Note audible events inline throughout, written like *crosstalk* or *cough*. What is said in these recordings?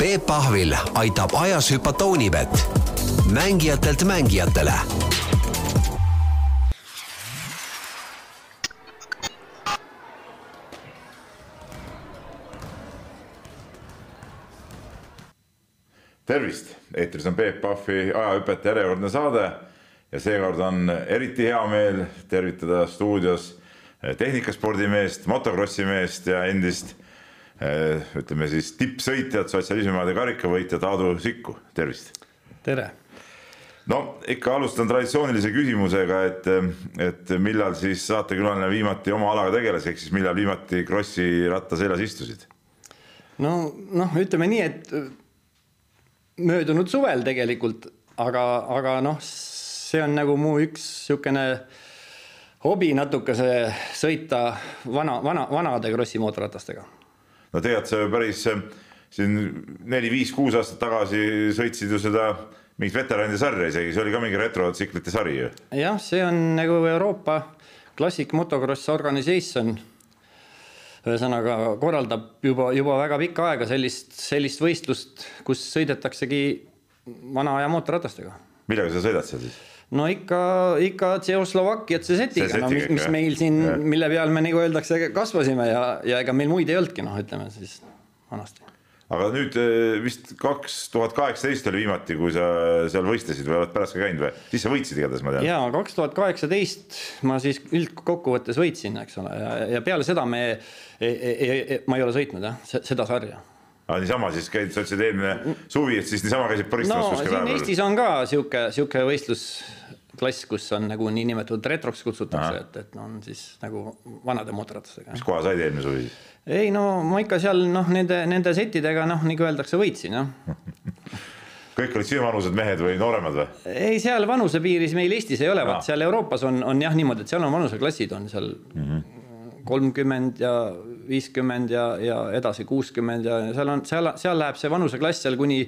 Peep Pahvil aitab ajas hüpata Unibet, mängijatelt mängijatele. Tervist, eetris on Peep Pahvi ajahüpete järjekordne saade ja seekord on eriti hea meel tervitada stuudios tehnikaspordimeest, motokrossi meest ja endist ütleme siis tippsõitjat, sotsialismimaade karikavõitjat Aadu Sikku, tervist. tere. no ikka alustan traditsioonilise küsimusega, et, et millal siis saatekülaline viimati oma alaga tegeles, ehk siis millal viimati krossi ratta seljas istusid? no noh, ütleme nii, et möödunud suvel tegelikult, aga, aga noh, see on nagu mu üks niisugune hobi natukese sõita vana, vana, vanade krossi mootorratastega. No tead, sa ju päris siin neli-viis-kuus aastat tagasi sõitsid ju seda mingit veteranide sarja isegi, see oli ka mingi retrotsiklite sari ju. jah, see on nagu Euroopa Classic Motocross Organization ühesõnaga korraldab juba, juba väga pikka aega sellist, sellist võistlust, kus sõidetaksegi vana aja mootorratastega. millega sa sõidad seal siis? No ikka, ikka Tšehhoslovakkia C-setiga, no mis, mis meil siin, mille peal me nagu öeldakse, kasvasime ja, ja ega meil muid ei olnudki, noh, ütleme siis vanasti. aga nüüd vist kaks tuhat kaheksateist oli viimati, kui sa seal võistlesid või oled pärast ka käinud või? siis sa võitsid igatahes, ma tean. ja kaks tuhat kaheksateist ma siis üldkokkuvõttes võitsin, eks ole, ja, ja peale seda me, ma ei ole sõitnud jah, seda sarja aga niisama siis käid, sa ütlesid eelmine suvi, et siis niisama käisid poristamas no, kuskil siin Eestis on ka sihuke, sihuke võistlusklass, kus on nagu niinimetatud retroks kutsutakse, et, et on siis nagu vanade mootorratastega. mis koha said eelmine suvi siis? ei no ma ikka seal noh, nende, nende settidega noh, nagu öeldakse, võitsin jah *laughs* kõik olid sinu-vanused mehed või nooremad või? ei, seal vanusepiiris meil Eestis ei ole, vaat seal Euroopas on, on jah niimoodi, et seal on vanuseklassid on seal mm -hmm kolmkümmend ja viiskümmend ja, ja edasi kuuskümmend ja seal on, seal, seal läheb see vanuseklass seal kuni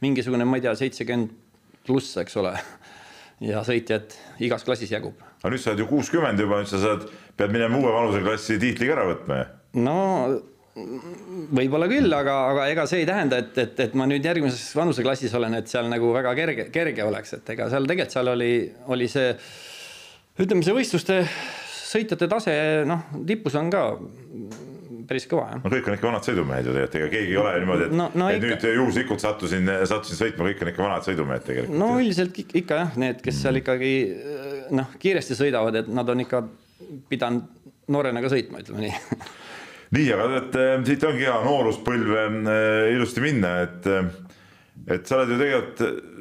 mingisugune, ma ei tea, seitsekümmend pluss, eks ole. *laughs* ja sõitjad igas klassis jagub. aga nüüd sa oled ju kuuskümmend juba, nüüd sa saad, pead minema uue vanuseklassi tiitliga ära võtma ju. no võib-olla küll, aga, aga ega see ei tähenda, et, et, et ma nüüd järgmises vanuseklassis olen, et seal nagu väga kerge, kerge oleks, et ega seal tegelikult seal oli, oli see ütleme, see võistluste sõitjate tase, noh, tipus on ka päris kõva, jah. no kõik on ikka vanad sõidumehed ju tegelikult, ega keegi ei ole niimoodi, et no,, no, et ikka. nüüd juhuslikult sattusin, sattusin sõitma, kõik on ikka vanad sõidumehed tegelikult. no üldiselt ikka jah, need, kes seal ikkagi noh, kiiresti sõidavad, et nad on ikka pidanud noorena ka sõitma, ütleme nii nii, aga et siit ongi hea nooruspõlve ilusti minna, et, et sa oled ju tegelikult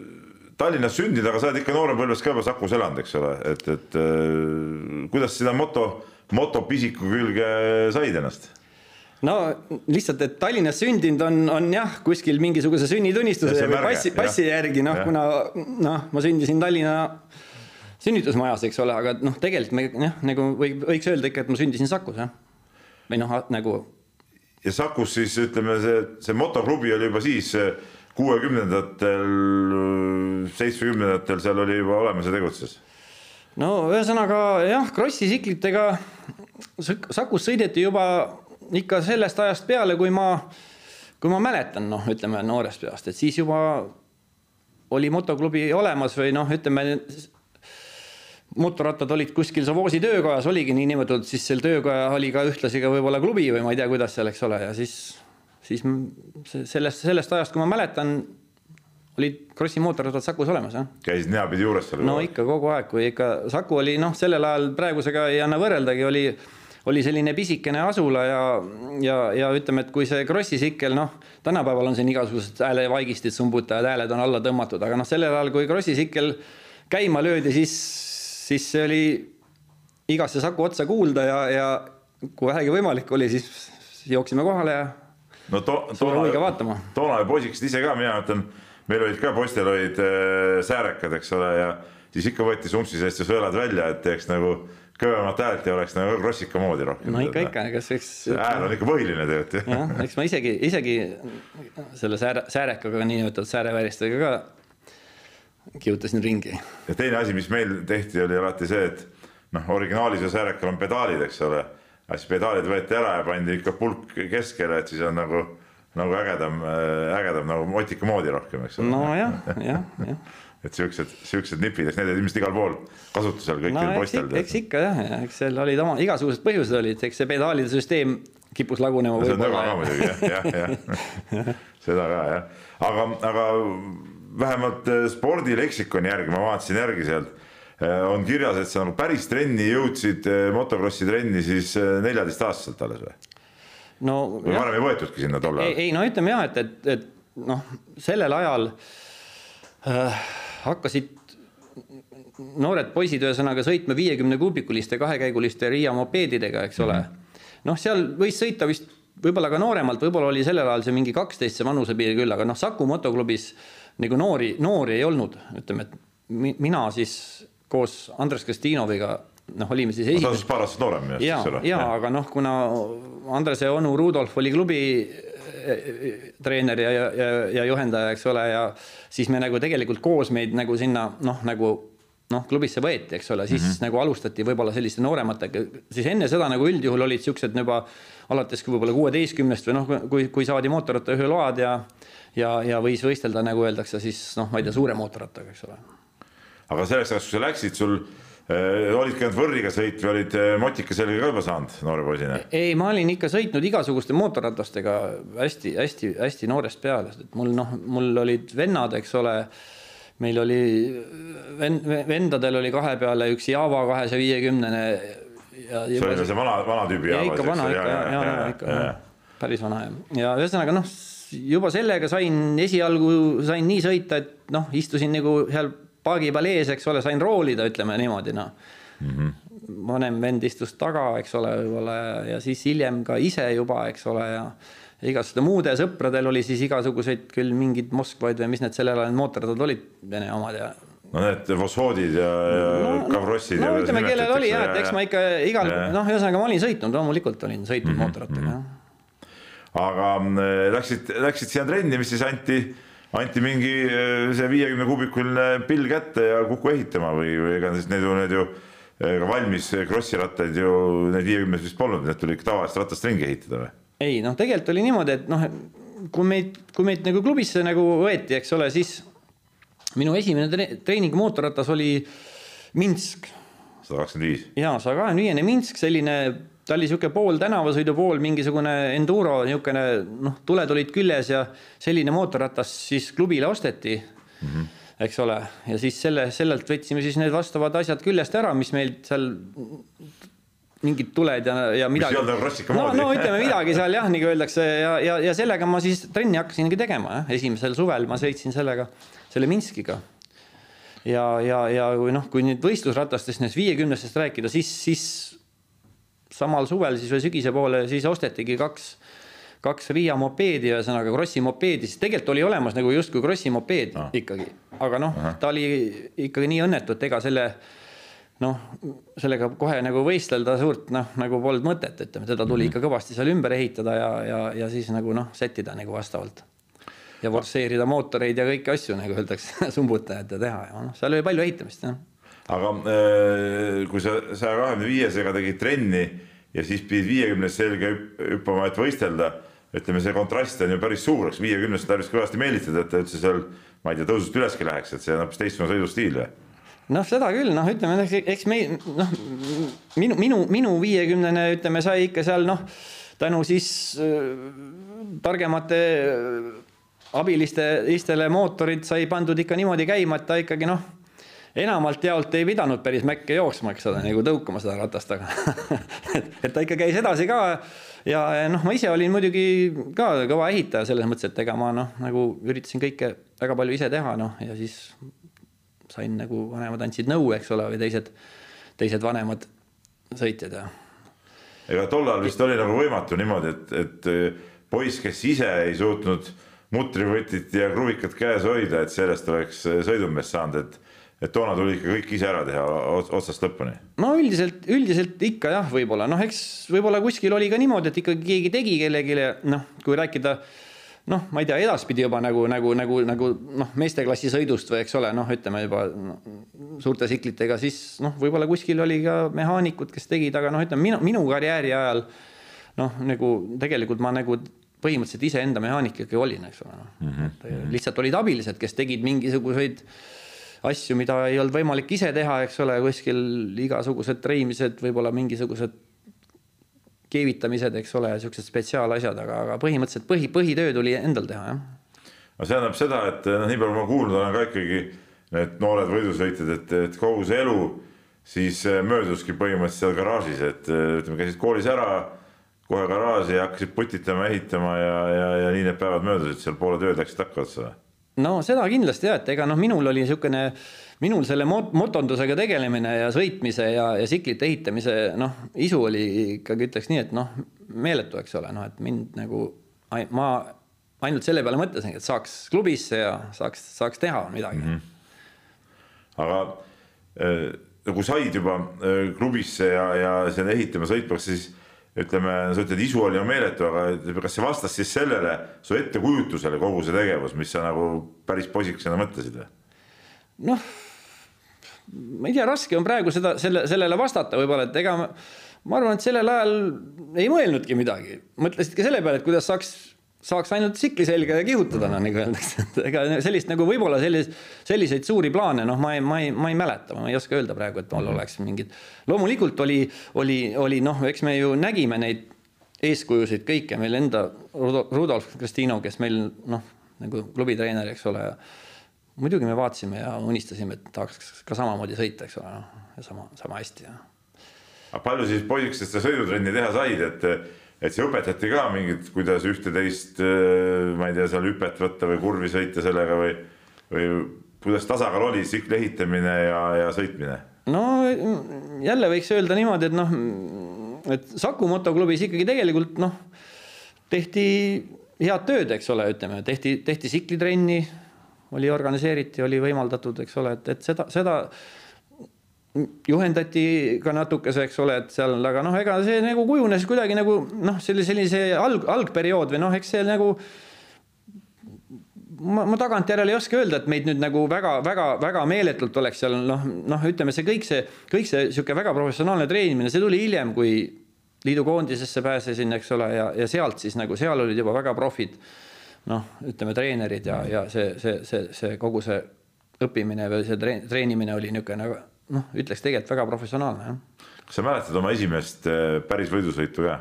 Tallinnas sündinud, aga sa oled ikka noorempõlves ka juba Sakus elanud, eks ole, et, et kuidas seda moto, motopisiku külge said ennast? No lihtsalt, et Tallinnas sündinud on, on jah, kuskil mingisuguse sünnitunnistuse või passi, passi järgi, noh, kuna noh, ma sündisin Tallinna sünnitusmajas, eks ole, aga noh, tegelikult me jah, nagu võib, võiks öelda ikka, et ma sündisin Sakus, jah. või noh, nagu. ja Sakus siis ütleme, see, see motoklubi oli juba siis kuuekümnendatel, seitsmekümnendatel seal oli juba olemas ja tegutses? no ühesõnaga jah, Krossi tsiklitega Sakus sõideti juba ikka sellest ajast peale, kui ma, kui ma mäletan, noh, ütleme noorest peast, et siis juba oli motoklubi olemas või noh, ütleme mootorrattad olid kuskil Savosi töökojas, oligi niinimetatud, siis seal töökoja oli ka ühtlasi ka võib-olla klubi või ma ei tea, kuidas seal, eks ole, ja siis siis sellest, sellest ajast, kui ma mäletan, olid Krossi mootorrattad Sakus olemas, jah. käisid näopidi juures seal? no ikka kogu aeg, kui ikka Saku oli noh, sellel ajal praegusega ei anna võrreldagi, oli, oli selline pisikene asula ja, ja, ja ütleme, et kui see Krossi sikkel, noh, tänapäeval on siin igasugused häälevaigistid, sumbutajad, hääled on alla tõmmatud, aga noh, sellel ajal, kui Krossi sikkel käima löödi, siis, siis see oli igasse Saku otsa kuulda ja, ja kui vähegi võimalik oli, siis jooksime kohale ja no to, toona, toona poisikesed ise ka, mina ütlen, meil olid ka poistel olid äh, säärekad, eks ole, ja siis ikka võeti sumpsi seest ju sõelad välja, et teeks nagu kõvemat häält ja oleks nagu krossika moodi rohkem. no ikka, ikka, kas eks. hääl on ikka põhiline tegelikult ju. jah, eks ma isegi, isegi selle sääre, säärekaga, niinimetatud sääreväristega ka kihutasin ringi. ja teine asi, mis meil tehti, oli alati see, et noh, originaalis ju säärekal on pedaalid, eks ole aga siis pedaalid võeti ära ja pandi ikka pulk keskele, et siis on nagu nagu ägedam, ägedam nagu motika moodi rohkem, eks ole. nojah, jah, jah. Et siuksed, siuksed nipid, eks need olid ilmselt igal pool kasutusel no kõikidel eks, poistel eks ikka jah, eks seal olid oma igasugused põhjused olid, eks see pedaalide süsteem kippus lagunema see on nõga ka muidugi jah, jah, jah, *laughs* seda ka jah, aga, aga vähemalt äh, spordileksikoni järgi ma vaatasin järgi sealt, on kirjas, et sa nagu päris trenni jõudsid äh, motokrossi trenni siis äh, neljateistaastaselt alles või? no või varem ei võetudki sinna tol ei, ajal? ei no ütleme jah, et, et, et noh, sellel ajal äh, hakkasid noored poisid ühesõnaga sõitma viiekümne kuubikuliste kahekäiguliste Riia mopeedidega, eks ole. -hmm. noh, seal võis sõita vist võib-olla ka nooremalt, võib-olla oli sellel ajal see mingi kaksteist see vanusepiir küll, aga noh, Saku motoklubis nagu noori, noori ei olnud, ütleme, et mi, mina siis koos Andres Kristinoviga noh, olime siis esimesed paar aastat noorem ja eks, ole. ja aga noh, kuna Andrese onu Rudolf oli klubi treener ja, ja, ja, ja juhendaja, eks ole, ja siis me nagu tegelikult koos meid nagu sinna noh, nagu noh, klubisse võeti, eks ole, siis mm -hmm. nagu alustati võib-olla selliste noorematega, siis enne seda nagu üldjuhul olid siuksed juba alates võib-olla kuueteistkümnest või noh, kui, kui saadi mootorrattajuhiload ja ja, ja võis võistelda, nagu öeldakse siis noh, ma ei tea, suure mootorrattaga, eks ole aga selleks ajaks, kui sa läksid, sul äh, olid käinud võrriga sõit või olid äh, motika selga ka juba saanud noore poisina? ei, ma olin ikka sõitnud igasuguste mootorratastega hästi-hästi-hästi noorest peale, et mul noh, mul olid vennad, eks ole. meil oli ven,, vendadel oli kahe peale üks Java kahesaja viiekümnene. see oli see vana, vana tüübi ja ikka vana, ikka ja, ja, ja ikka päris vana ja, ja ühesõnaga noh, juba sellega sain esialgu sain nii sõita, et noh, istusin nagu seal paagi peal ees, eks ole, sain roolida, ütleme niimoodi noh mm -hmm.. vanem vend istus taga, eks ole, võib-olla ja, siis hiljem ka ise juba, eks ole, ja ja igasuguste muude sõpradel oli siis igasuguseid küll mingid Moskvaid või mis need sellel ajal mootorrattad olid, Vene omad ja no need fosfoodid ja, ja no, Kavrossid. no ütleme, kellel oli jah, et eks ma ikka igal, noh, ühesõnaga ma olin sõitnud, loomulikult olin sõitnud mm -hmm. mootorrattaga jah aga läksid, läksid siia trenni, mis siis anti, anti mingi äh, see viiekümne kuubikuline pill kätte ja kuku ehitama või, või ega need ju, need ju äh, ka valmis Krossi rattaid ju need viiekümnes vist polnud, need tuli ikka tavalist ratast ringi ehitada või? ei noh, tegelikult oli niimoodi, et noh, kui meid, kui meid nagu klubisse nagu võeti, eks ole, siis minu esimene tre treening mootorratas oli Minsk sada kakskümmend viis. ja saja kahekümne viiene Minsk, selline, ta oli sihuke pool tänavasõidupool, mingisugune enduro niisugune noh, tuled olid küljes ja selline mootorratas siis klubile osteti mm. -hmm. eks ole, ja siis selle, sellelt võtsime siis need vastavad asjad küljest ära, mis meil seal mingid tuled ja, ja midagi. ei olnud nagu Rossika no, no ütleme midagi seal jah, nagu öeldakse ja, ja, ja sellega ma siis trenni hakkasingi tegema jah, esimesel suvel ma sõitsin sellega, selle Minskiga ja, ja, ja kui noh, kui nüüd võistlusratastest, nendest viiekümnestest rääkida, siis, siis samal suvel siis või sügise poole siis ostetigi kaks, kaks Riia mopeedi, ühesõnaga Krossi mopeedi, siis tegelikult oli olemas nagu justkui Krossi mopeed Ah. ikkagi, aga noh, ta oli ikkagi nii õnnetu, et ega selle noh, sellega kohe nagu võistelda suurt noh, nagu polnud mõtet, ütleme, teda tuli ikka kõvasti seal ümber ehitada ja, ja, ja siis nagu noh, sättida nagu vastavalt. Ja forsseerida mootoreid ja kõiki asju, nagu öeldakse, *laughs* sumbutajat ja teha ja noh, seal oli palju ehitamist jah aga äh, kui sa saja kahekümne viiesega tegid trenni ja siis pidid viiekümnes selga hüpp- hüppama, et võistelda, ütleme, see kontrast on ju päris suur, eks viiekümnest tarvis kõvasti meelitada, et ta üldse seal, ma ei tea, tõusust üleski läheks, et see on hoopis teistsugune sõidustiil või? noh, seda küll, noh, ütleme, eks me noh, minu, minu, minu viiekümnene, ütleme, sai ikka seal noh, tänu siis äh, targemate äh, abiliste, teistele mootorid sai pandud ikka niimoodi käima, et ta ikkagi noh, enamalt jaolt ei pidanud päris mäkke jooksma, eks ole, nagu tõukama seda ratast, aga *laughs* et, et ta ikka käis edasi ka. Ja noh, ma ise olin muidugi ka kõva ehitaja selles mõttes, et ega ma noh, nagu üritasin kõike väga palju ise teha, noh ja siis sain nagu vanemad andsid nõu, eks ole, või teised, teised vanemad sõitjad ja ega tollal vist oli nagu võimatu niimoodi, et, et äh, poiss, kes ise ei suutnud mutrivõtit ja kruvikat käes hoida, et sellest oleks äh, sõidumees saanud, et et toona tuli ikka kõik ise ära teha ots- otsast lõpuni. no üldiselt, üldiselt ikka jah, võib-olla. Noh, eks võib-olla kuskil oli ka niimoodi, et ikkagi keegi tegi kellelegi, noh, kui rääkida noh, ma ei tea, edaspidi juba nagu, nagu, nagu, nagu noh, meesteklassi sõidust või eks ole, noh, ütleme juba no, suurte tsiklitega, siis noh, võib-olla kuskil oli ka mehaanikud, kes tegid, aga noh, ütleme minu, minu karjääri ajal noh, nagu tegelikult ma nagu põhimõtteliselt iseenda mehaanik ikkagi olin, eks ole, noh. Mm -hmm.. lihtsalt olid abilised, kes tegid mingisuguseid asju, mida ei olnud võimalik ise teha, eks ole, kuskil igasugused treimised, võib-olla mingisugused keevitamised, eks ole, siuksed spetsiaalasjad, aga, aga põhimõtteliselt põhi, põhitöö tuli endal teha, jah. no see tähendab seda, et noh, nii palju ma kuulnud olen ka ikkagi need noored võidusõitjad, et, et kogu see elu siis mööduski põhimõtteliselt seal garaažis, et ütleme, käisid koolis ära kohe garaaži ja hakkasid putitama, ehitama ja, ja, ja nii need päevad möödusid, seal pooled ööd läksid takka otsa või? No seda kindlasti jah, et ega noh, minul oli niisugune, minul selle mot-, motondusega tegelemine ja sõitmise ja, ja tsiklite ehitamise noh, isu oli ikkagi ütleks nii, et noh, meeletu, eks ole, noh, et mind nagu, ma ainult selle peale mõtlesingi, et saaks klubisse ja saaks, saaks teha midagi mm. -hmm. aga äh, nagu said juba äh, klubisse ja, ja seal ehitama sõitmaks, siis ütleme, sa ütled, isu oli meeletu, aga kas see vastas siis sellele su ettekujutusele kogu see tegevus, mis sa nagu päris poisikesena mõtlesid või? noh, ma ei tea, raske on praegu seda, selle, sellele vastata võib-olla, et ega ma, ma arvan, et sellel ajal ei mõelnudki midagi, mõtlesid ka selle peale, et kuidas saaks saaks ainult tsikli selga ja kihutada, noh nagu öeldakse, et ega sellist nagu võib-olla sellis, selliseid suuri plaane, noh, ma ei, ma ei, ma ei mäleta, ma ei oska öelda praegu, et mul oleks mingid. loomulikult oli, oli, oli noh, eks me ju nägime neid eeskujusid kõike meil enda Rudolf Kristino, kes meil noh, nagu klubitreener, eks ole. muidugi me vaatasime ja unistasime, et tahaks ka samamoodi sõita, eks ole, noh ja sama, sama hästi aga palju siis poisikestest seda sõidutrenni teha said, et et see õpetati ka mingit, kuidas ühte-teist, äh, ma ei tea, seal hüpet võtta või kurvi sõita sellega või, või kuidas tasakaal oli tsikli ehitamine ja, ja sõitmine? no jälle võiks öelda niimoodi, et noh, et Saku motoklubis ikkagi tegelikult noh, tehti head tööd, eks ole, ütleme, tehti, tehti tsiklitrenni, oli organiseeriti, oli võimaldatud, eks ole, et, et seda, seda juhendati ka natukese, eks ole, et seal, aga noh, ega see nagu kujunes kuidagi nagu noh, selle sellise alg, algperiood või noh, eks see nagu ma, ma tagantjärele ei oska öelda, et meid nüüd nagu väga-väga-väga meeletult oleks seal noh, noh, ütleme see kõik see, kõik see niisugune väga professionaalne treenimine, see tuli hiljem, kui liidu koondisesse pääsesin, eks ole, ja, ja sealt siis nagu seal olid juba väga profid. noh, ütleme treenerid ja, ja see, see, see, see kogu see õppimine või see treenimine oli niisugune nagu noh, ütleks tegelikult väga professionaalne, jah. kas sa mäletad oma esimest äh, päris võidusõitu ka?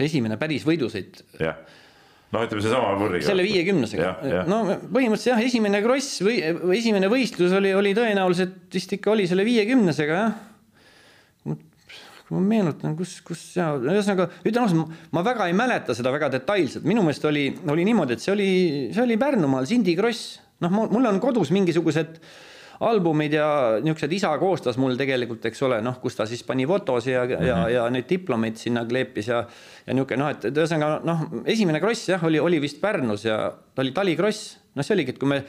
esimene päris võidusõit? jah, noh, ütleme seesama võrriga. selle viiekümnesega. no põhimõtteliselt jah, esimene kross või esimene võistlus oli, oli tõenäoliselt vist ikka oli selle viiekümnesega, jah kui ma meenutan, kus, kus ja ühesõnaga ütlen ausalt, ma väga ei mäleta seda väga detailselt, minu meelest oli, oli niimoodi, et see oli, see oli Pärnumaal Sindi kross, noh, mul on kodus mingisugused äh, albumid ja niisugused, isa koostas mul tegelikult, eks ole, noh, kus ta siis pani fotosid ja mm, -hmm. ja, mhm. ja neid diplomeid sinna kleepis ja ja niisugune noh, et, et ühesõnaga noh, esimene kross jah, oli, oli vist Pärnus ja ta oli talikross, noh, see oligi, et kui me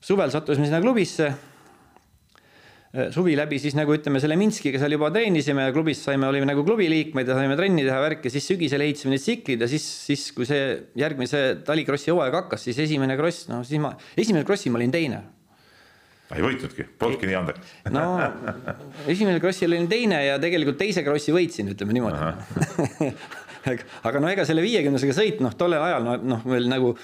suvel sattusime sinna klubisse eh, suvi läbi siis nagu ütleme, selle Minskiga seal juba treenisime ja klubis saime, olime nagu klubi liikmed ja saime trenni teha värki, siis sügisel ehitasime need tsiklid ja siis, siis kui see järgmise talikrossi hooaeg hakkas, siis esimene kross, no siis ma, esimesel krossil ma olin teine ei võitnudki, polnudki nii andekas. *laughs* no esimene krossil olin teine ja tegelikult teise krossi võitsin, ütleme niimoodi. *laughs* Aga no ega selle viiekümnesega sõit, noh, tollel ajal noh, noh, veel nagu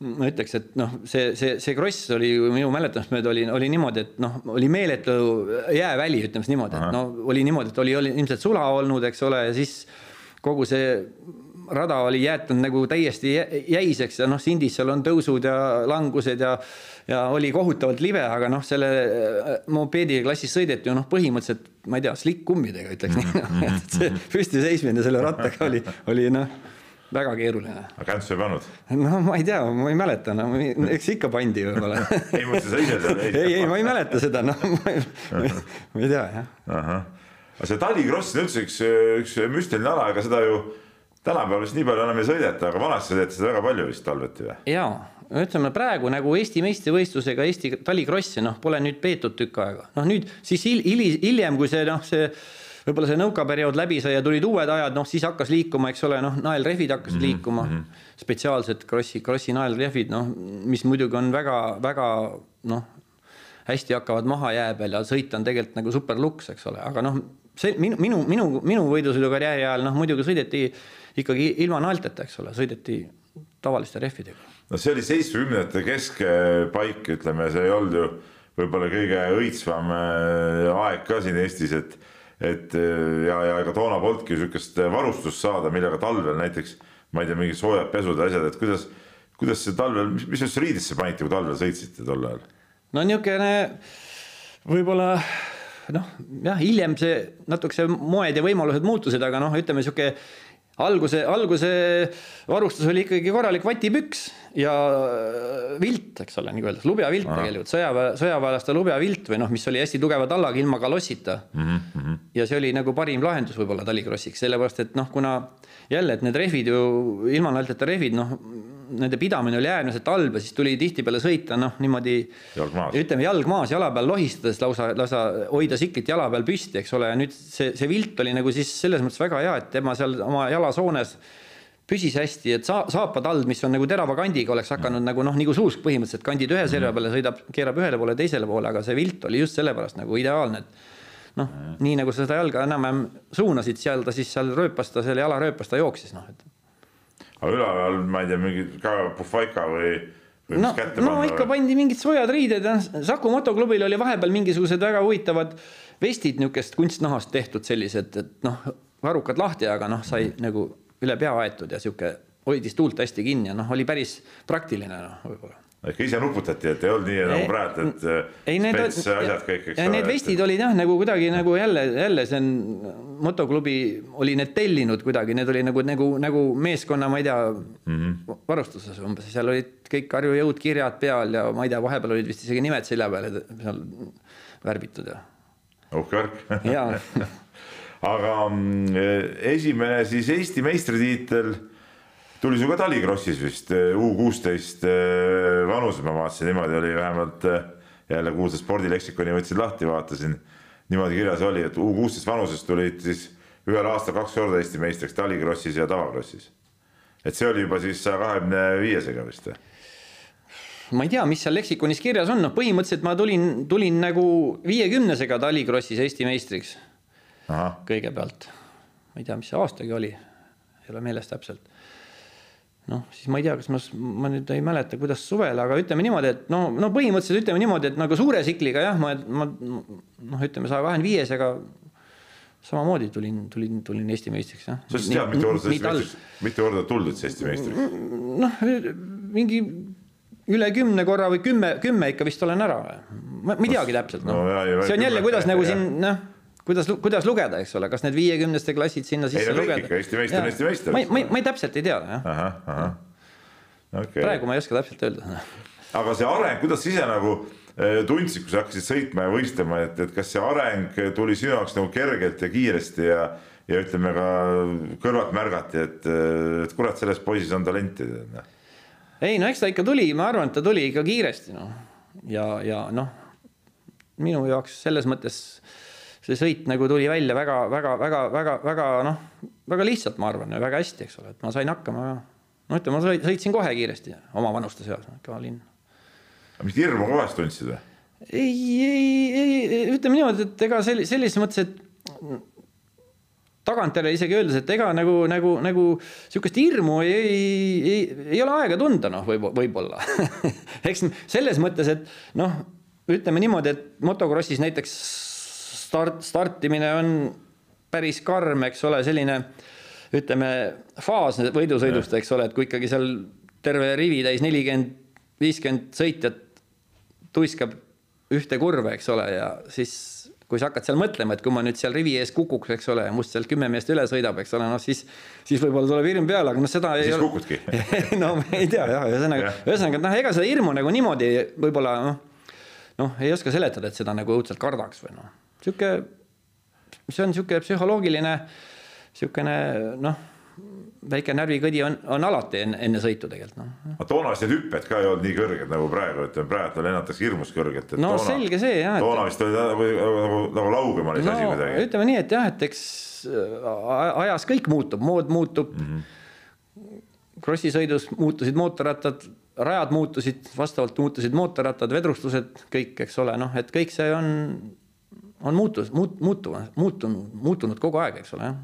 ma ütleks, et noh, see, see, see kross oli minu mäletamist mööda oli, oli niimoodi, et noh, oli meeletu jääväli, ütleme siis niimoodi, et no oli niimoodi, et oli, oli ilmselt sula olnud, eks ole, ja siis kogu see rada oli jäetud nagu täiesti jäiseks ja noh, Sindis seal on tõusud ja langused ja ja oli kohutavalt libe, aga noh, selle äh, mopeediga klassis sõideti ju noh, põhimõtteliselt ma ei tea, slick-kummidega ütleks nii mm, -hmm. et see püsti seismine selle rattaga oli, oli noh, väga keeruline. aga käntsu ei pannud? no ma ei tea, ma ei mäleta, no eks ikka pandi võib-olla *laughs* ei mõtle sa ise seal? ei, ei, ma ei mäleta seda, noh, *laughs* ma ei, ma ei tea, jah. aga see talikross on üldse üks, üks müstiline ala, ega seda ju tänapäeval vist nii palju enam ei sõideta, aga vanasti sõideti seda väga palju vist talveti või? jaa, ütleme praegu nagu Eesti meistrivõistlusega Eesti talikrossi noh, pole nüüd peetud tükk aega, noh nüüd siis hil, hiljem, kui see noh, see võib-olla see nõukaperiood läbi sai ja tulid uued ajad, noh siis hakkas liikuma, eks ole, noh naelrehvid hakkasid mm -hmm. liikuma mm, -hmm. spetsiaalsed krossi, krossi naelrehvid, noh mis muidugi on väga-väga noh, hästi hakkavad maha jää peal ja sõit on tegelikult nagu super luks, eks ole, aga noh, see minu, minu, minu, minu võidusõidukarjääri ajal noh, muidugi sõideti ikkagi ilma naelteta, eks ole, sõideti tavaliste rehvidega. no see oli seitsmekümnendate keskpaik, ütleme, see ei olnud ju võib-olla kõige õitsvam äh, aeg ka siin Eestis, et et äh, ja, ja ega toona polnudki sihukest varustust saada, millega talvel näiteks ma ei tea, mingid soojad pesud ja asjad, et kuidas, kuidas see talvel, mis, mis riidesse panite, kui talvel sõitsite tol ajal? no niisugune võib-olla noh, jah, hiljem see natuke see moed ja võimalused muutusid, aga noh, ütleme niisugune alguse, alguse varustus oli ikkagi korralik vatipüks ja vilt, eks ole, nagu öeldakse, lubjavilt tegelikult, sõjaväe, sõjaväelaste lubjavilt või noh, mis oli hästi tugeva tallaga ilma kalossita mm. -hmm. ja see oli nagu parim lahendus võib-olla talikrossiks, sellepärast et noh, kuna jälle, et need rehvid ju, ilmanäitajate rehvid, noh, nende pidamine oli äärmiselt halb ja siis tuli tihtipeale sõita noh, niimoodi ütleme jalg maas, jala peal lohistades lausa, lausa hoida siklit jala peal püsti, eks ole, ja nüüd see, see vilt oli nagu siis selles mõttes väga hea, et tema seal oma jalasoones püsis hästi, et saa-, saapatald, mis on nagu terava kandiga, oleks hakanud mm. nagu noh, nagu suusk põhimõtteliselt, kandid ühe serva peale, sõidab, keerab ühele poole, teisele poole, aga see vilt oli just sellepärast nagu ideaalne, et noh, nii nagu sa seda jalga enam-vähem suunasid seal, ta siis seal rööpas ta selle jala rööpas ta jooksis, noh et. Aga üleval, ma ei tea, mingi ka puhvaika või, või no, no ikka pandi mingid soojad riided, Saku motoklubil oli vahepeal mingisugused väga huvitavad vestid niisugust kunstnahast tehtud sellised, et noh, varrukad lahti, aga noh, sai mm. nagu üle pea aetud ja sihuke hoidis tuult hästi kinni ja noh, oli päris praktiline noh, võib-olla ikka ise nuputati, et ei olnud nii nagu praegu, et ei, need, asjad kõik, eks ole. Need vestid et... olid jah, nagu kuidagi nagu jälle, jälle see on, motoklubi oli need tellinud kuidagi, need oli nagu, nagu, nagu meeskonna, ma ei tea mm, -hmm. varustuses umbes, seal olid kõik Harju Jõud kirjad peal ja ma ei tea, vahepeal olid vist isegi nimed selja peal seal värvitud ja. uhke *laughs* värk. aga mm, esimene siis Eesti meistritiitel tuli su ka talikrossis vist eh, U kuusteist eh, vanuses, ma vaatasin, niimoodi oli vähemalt eh, jälle kuulsa spordileksikoni võtsin lahti, vaatasin. niimoodi kirjas oli, et U kuusteist vanuses tulid siis ühel aastal kaks korda Eesti meistriks talikrossis ja tavakrossis. et see oli juba siis saja kahekümne viiesega vist või? ma ei tea, mis seal leksikonis kirjas on, noh, põhimõtteliselt ma tulin, tulin nagu viiekümnesega talikrossis Eesti meistriks. kõigepealt, ma ei tea, mis see aastagi oli, ei ole meeles täpselt noh, siis ma ei tea, kas ma, ma nüüd ei mäleta, kuidas suvel, aga ütleme niimoodi, et no, no põhimõtteliselt ütleme niimoodi, et nagu suure tsikliga jah, ma, ma noh, ütleme saja kahekümne viiesega samamoodi tulin, tulin, tulin Eesti meistriks jah. sa siis tead, mitu korda Eesti meistriks, mitu korda tulnud üldse Eesti meistriks? noh, mingi üle kümne korra või kümme, kümme ikka vist olen ära. ma ei teagi täpselt, noh no, see on jälle, kuidas nagu siin noh kuidas, kuidas lugeda, eks ole, kas need viiekümneste klassid sinna sisse lugeda? Eesti meister Eesti meister. ma, ma, ma ei täpselt ei tea, jah. Okay. praegu ma ei oska täpselt öelda. aga see areng, kuidas sa ise nagu eh, tundsid, kui sa hakkasid sõitma ja võistlema, et, et kas see areng tuli sinu jaoks nagu kergelt ja kiiresti ja ja ütleme ka kõrvalt märgati, et, et kurat, selles poisis on talenti. Noh? ei no eks ta ikka tuli, ma arvan, et ta tuli ikka kiiresti noh ja, ja noh, minu jaoks selles mõttes see sõit nagu tuli välja väga, väga, väga, väga, väga noh, väga lihtsalt, ma arvan, väga hästi, eks ole, et ma sain hakkama. no ütleme, ma sõitsin kohe kiiresti oma vanuste seas, kõva linn. aga mingit hirmu ka vahest tundsid või? ei, ei, ei, ütleme niimoodi, et ega selli-, sellises mõttes, et tagantjärele isegi öeldes, et ega nagu, nagu, nagu sihukest hirmu ei, ei, ei, ei ole aega tunda, noh, võib, võib-olla *laughs* eks selles mõttes, et noh, ütleme niimoodi, et motokrossis näiteks start, startimine on päris karm, eks ole, selline ütleme, faas võidusõidust, eks ole, et kui ikkagi seal terve rivi täis nelikümmend, viiskümmend sõitjat tuiskab ühte kurve, eks ole, ja siis kui sa hakkad seal mõtlema, et kui ma nüüd seal rivi ees kukuks, eks ole, must sealt kümme meest üle sõidab, eks ole, noh siis, siis võib-olla tuleb hirm peale, aga noh, seda ei siis ole. kukudki *laughs* no ei tea jah, ühesõnaga, ühesõnaga, et noh, ega seda hirmu nagu niimoodi võib-olla noh, noh, ei oska seletada, et seda nagu õudselt kardaks või noh sihuke, see on sihuke psühholoogiline, sihukene noh, väike närvikõdi on, on alati enne, enne sõitu tegelikult noh. aga toona vist need hüpped ka ei olnud nii kõrged nagu praegu, ütleme praegu lennatakse hirmus kõrgelt. no toona, selge see jah. toona vist oli nagu, nagu, nagu, nagu laugem oli see no, asi kuidagi. ütleme nii, et jah, et eks ajas kõik muutub, mood muutub mm. -hmm. krossisõidus muutusid mootorrattad, rajad muutusid, vastavalt muutusid mootorrattad, vedrustused, kõik, eks ole, noh, et kõik see on on muutus, muut-, muutuva, muutunud, muutunud kogu aeg, eks ole, jah.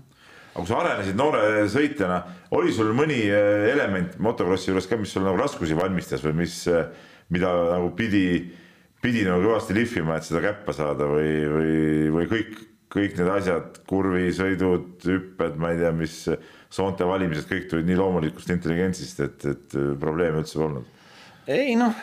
aga kui sa arenesid noore sõitjana, oli sul mõni äh, element motokrossi juures ka, mis sul nagu raskusi valmistas või mis, äh, mida nagu pidi, pidi nagu kõvasti lihvima, et seda käppa saada või, või, või kõik, kõik need asjad, kurvisõidud, hüpped, ma ei tea, mis soonte valimised, kõik tulid nii loomulikust intelligentsist, et, et probleeme üldse polnud? ei noh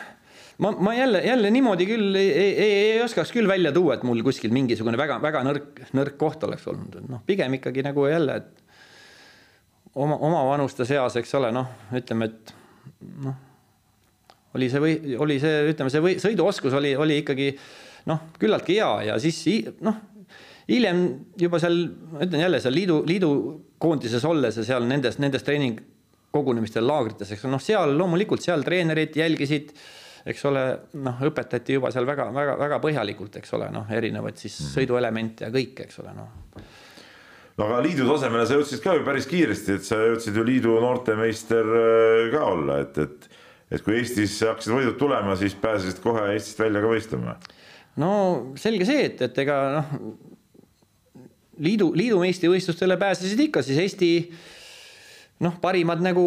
ma, ma jälle, jälle niimoodi küll ei, ei, ei, oskaks küll välja tuua, et mul kuskil mingisugune väga-väga nõrk, nõrk koht oleks olnud, noh, pigem ikkagi nagu jälle, et oma, omavanuste seas, eks ole, noh, ütleme, et noh, oli see või oli see, ütleme, see või sõiduoskus oli, oli ikkagi noh, küllaltki hea ja siis noh, hiljem juba seal, ütlen jälle seal liidu, liidu koondises olles ja seal nendes, nendes treening kogunemistel, laagrites, eks noh, seal loomulikult seal treenerid jälgisid eks ole, noh, õpetati juba seal väga-väga-väga põhjalikult, eks ole, noh, erinevaid siis mm -hmm. sõiduelemente ja kõike, eks ole, noh. no aga liidu tasemele sa jõudsid ka ju päris kiiresti, et sa jõudsid ju liidu noortemeister äh, ka olla, et, et et kui Eestis hakkasid võidud tulema, siis pääsesid kohe Eestist välja ka võistlema. no selge see, et, et ega noh, liidu, liidu meistrivõistlustele pääsesid ikka siis Eesti noh, parimad nagu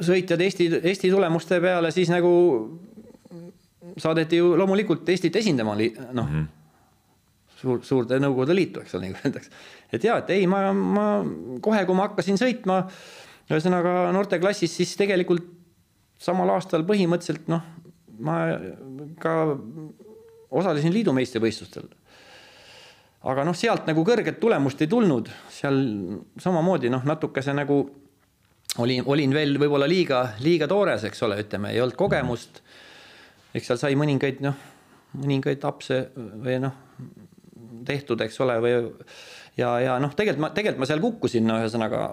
sõitjad Eesti, Eesti tulemuste peale, siis nagu saadeti ju loomulikult Eestit esindama, noh mm -hmm. suur, suurde Nõukogude Liitu, eks ole, nagu öeldakse. et ja, et ei, ma, ma kohe, kui ma hakkasin sõitma, ühesõnaga noorteklassis, siis tegelikult samal aastal põhimõtteliselt noh, ma ka osalesin liidu meistrivõistlustel. aga noh, sealt nagu kõrget tulemust ei tulnud, seal samamoodi noh, natukese nagu olin, olin veel võib-olla liiga, liiga toores, eks ole, ütleme, ei olnud kogemust. eks seal sai mõningaid noh, mõningaid apse või noh, tehtud, eks ole, või ja, ja noh, tegelikult ma, tegelikult ma seal kukkusin, no ühesõnaga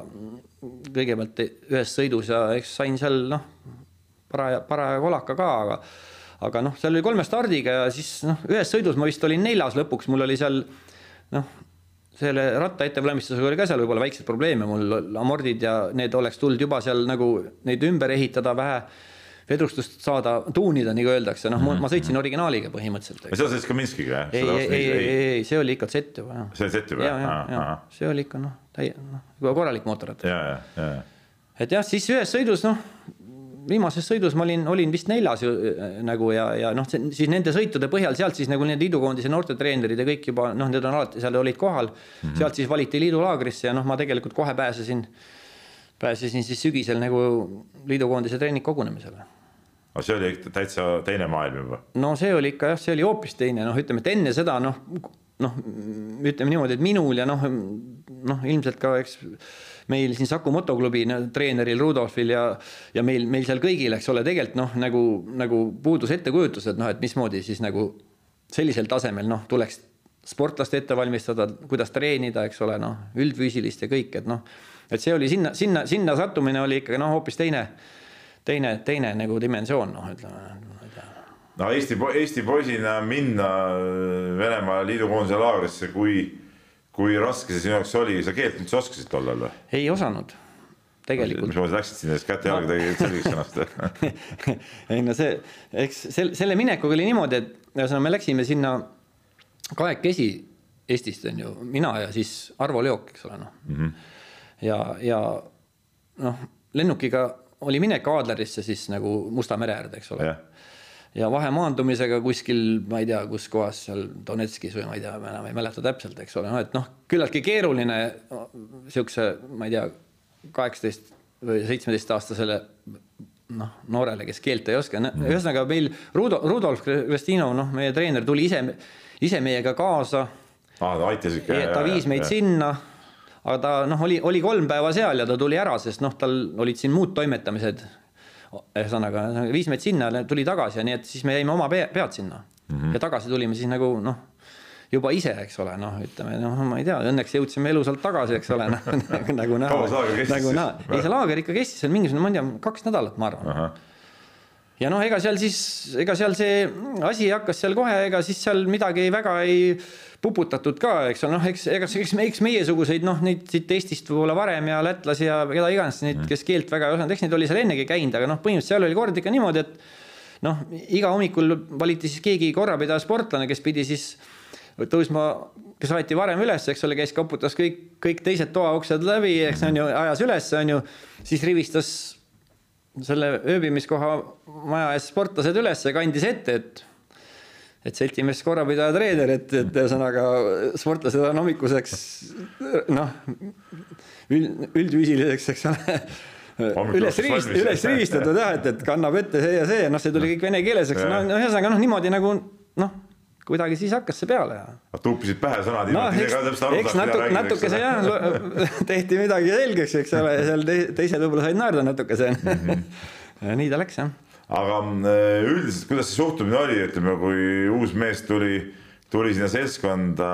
kõigepealt ühes sõidus ja eks sain seal noh, paraja, paraja kolaka ka, aga aga noh, seal oli kolme stardiga ja siis noh, ühes sõidus ma vist olin neljas lõpuks, mul oli seal noh, selle ratta ettevalmistusega oli ka seal võib-olla väikseid probleeme, mul amordid ja need oleks tulnud juba seal nagu neid ümber ehitada, vähe vedrustust saada, tuunida, nagu öeldakse, noh mm, -hmm. ma sõitsin originaaliga põhimõtteliselt. sa sõitsid ka Minskiga, jah? ei, ei, ei, ei, ei, see oli ikka Z juba, jah. see oli Z juba, jah? see oli ikka noh, täie-, noh, juba korralik mootorratas. et jah, siis ühes sõidus, noh, viimases sõidus ma olin, olin vist neljas ju äh, nagu ja, ja noh, siis nende sõitude põhjal sealt siis nagu need liidukoondise noortetreenerid ja kõik juba noh, need on alati seal olid kohal mm. -hmm. sealt siis valiti liidulaagrisse ja noh, ma tegelikult kohe pääsesin, pääsesin siis sügisel nagu liidukoondise treeningkogunemisele aga see oli täitsa teine maailm juba? no see oli ikka jah, see oli hoopis teine, noh, ütleme, et enne seda noh, noh, ütleme niimoodi, et minul ja noh, noh, ilmselt ka eks meil siin Saku motoklubi treeneril Rudolfil ja, ja meil, meil seal kõigil, eks ole, tegelikult noh, nagu, nagu puudus ettekujutus, et noh, et mismoodi siis nagu sellisel tasemel noh, tuleks sportlast ette valmistada, kuidas treenida, eks ole, noh, üldfüüsilist ja kõik, et noh, et see oli sinna, sinna, sinna sattumine oli ikkagi noh, hoopis teine, teine, teine nagu dimensioon, noh, ütleme no Eesti, Eesti poisina minna Venemaa liidukoondise laagrisse, kui kui raske see sinu jaoks oli, sa keelt üldse oskasid tollal või? ei osanud, tegelikult. mismoodi läksid sinna siis käte-jalga tegid selgeks ennast *laughs* ei no see, eks selle, selle minekuga oli niimoodi, et ühesõnaga me läksime sinna kahekesi Eestist on ju, mina ja siis Arvo Leok, eks ole noh mm. -hmm. ja, ja noh, lennukiga oli minek Aadlerisse siis nagu Musta mere äärde, eks ole yeah ja vahemaandumisega kuskil, ma ei tea, kus kohas seal Donetskis või ma ei tea, ma enam ei mäleta täpselt, eks ole, noh, et noh, küllaltki keeruline niisuguse, ma ei tea, kaheksateist või seitsmeteistaastasele noh, noorele, kes keelt ei oska, mhm. ühesõnaga meil Rudo, Rudolf Kristino, noh, meie treener tuli ise, ise meiega kaasa ah,. ta aitas ikka. ta viis meid ja. sinna, aga ta noh, oli, oli kolm päeva seal ja ta tuli ära, sest noh, tal olid siin muud toimetamised ühesõnaga viis meid sinna, tuli tagasi ja nii, et siis me jäime oma pead sinna mm -hmm. ja tagasi tulime siis nagu noh, juba ise, eks ole, noh, ütleme noh, ma ei tea, õnneks jõudsime elusalt tagasi, eks ole noh, *laughs* nagu, näha. nagu näha, ei see laager ikka kestis seal mingisugune, ma ei tea, kaks nädalat, ma arvan. Ja noh, ega seal siis, ega seal see asi hakkas seal kohe, ega siis seal midagi väga ei puputatud ka, eks ole, noh, eks, ega eks, eks meiesuguseid noh, neid siit Eestist võib-olla varem ja lätlasi ja keda iganes neid, kes keelt väga ei osanud, eks neid oli seal ennegi käinud, aga noh, põhimõtteliselt seal oli kord ikka niimoodi, et noh, iga hommikul valiti siis keegi korrapidaja sportlane, kes pidi siis tõusma, kes aeti varem üles, eks ole, käis koputas kõik, kõik teised toauksed läbi, eks on ju, ajas üles, on ju, siis rivistas selle ööbimiskoha maja ees sportlased üles ja kandis ette, et et seltsimees korrapidaja treener, et, et ühesõnaga sportlased on hommikuseks noh, üld, üldviisiliseks, eks ole üles rivist-, üles rivistatud jah, et, et kannab ette see ja see, noh, see tuli kõik vene keeles, eks no ühesõnaga noh, niimoodi nagu noh, kuidagi siis hakkas see peale ja. tuupisid pähe sõnad no,, ise ka täpselt aru saaks, mida räägid. natukese jah, *laughs* tehti midagi selgeks, eks ole, ja seal teised võib-olla said naerda natukese *laughs* mm. -hmm. nii ta läks jah aga äh, üldiselt, kuidas see suhtumine oli, ütleme, kui uus mees tuli, tuli sinna seltskonda,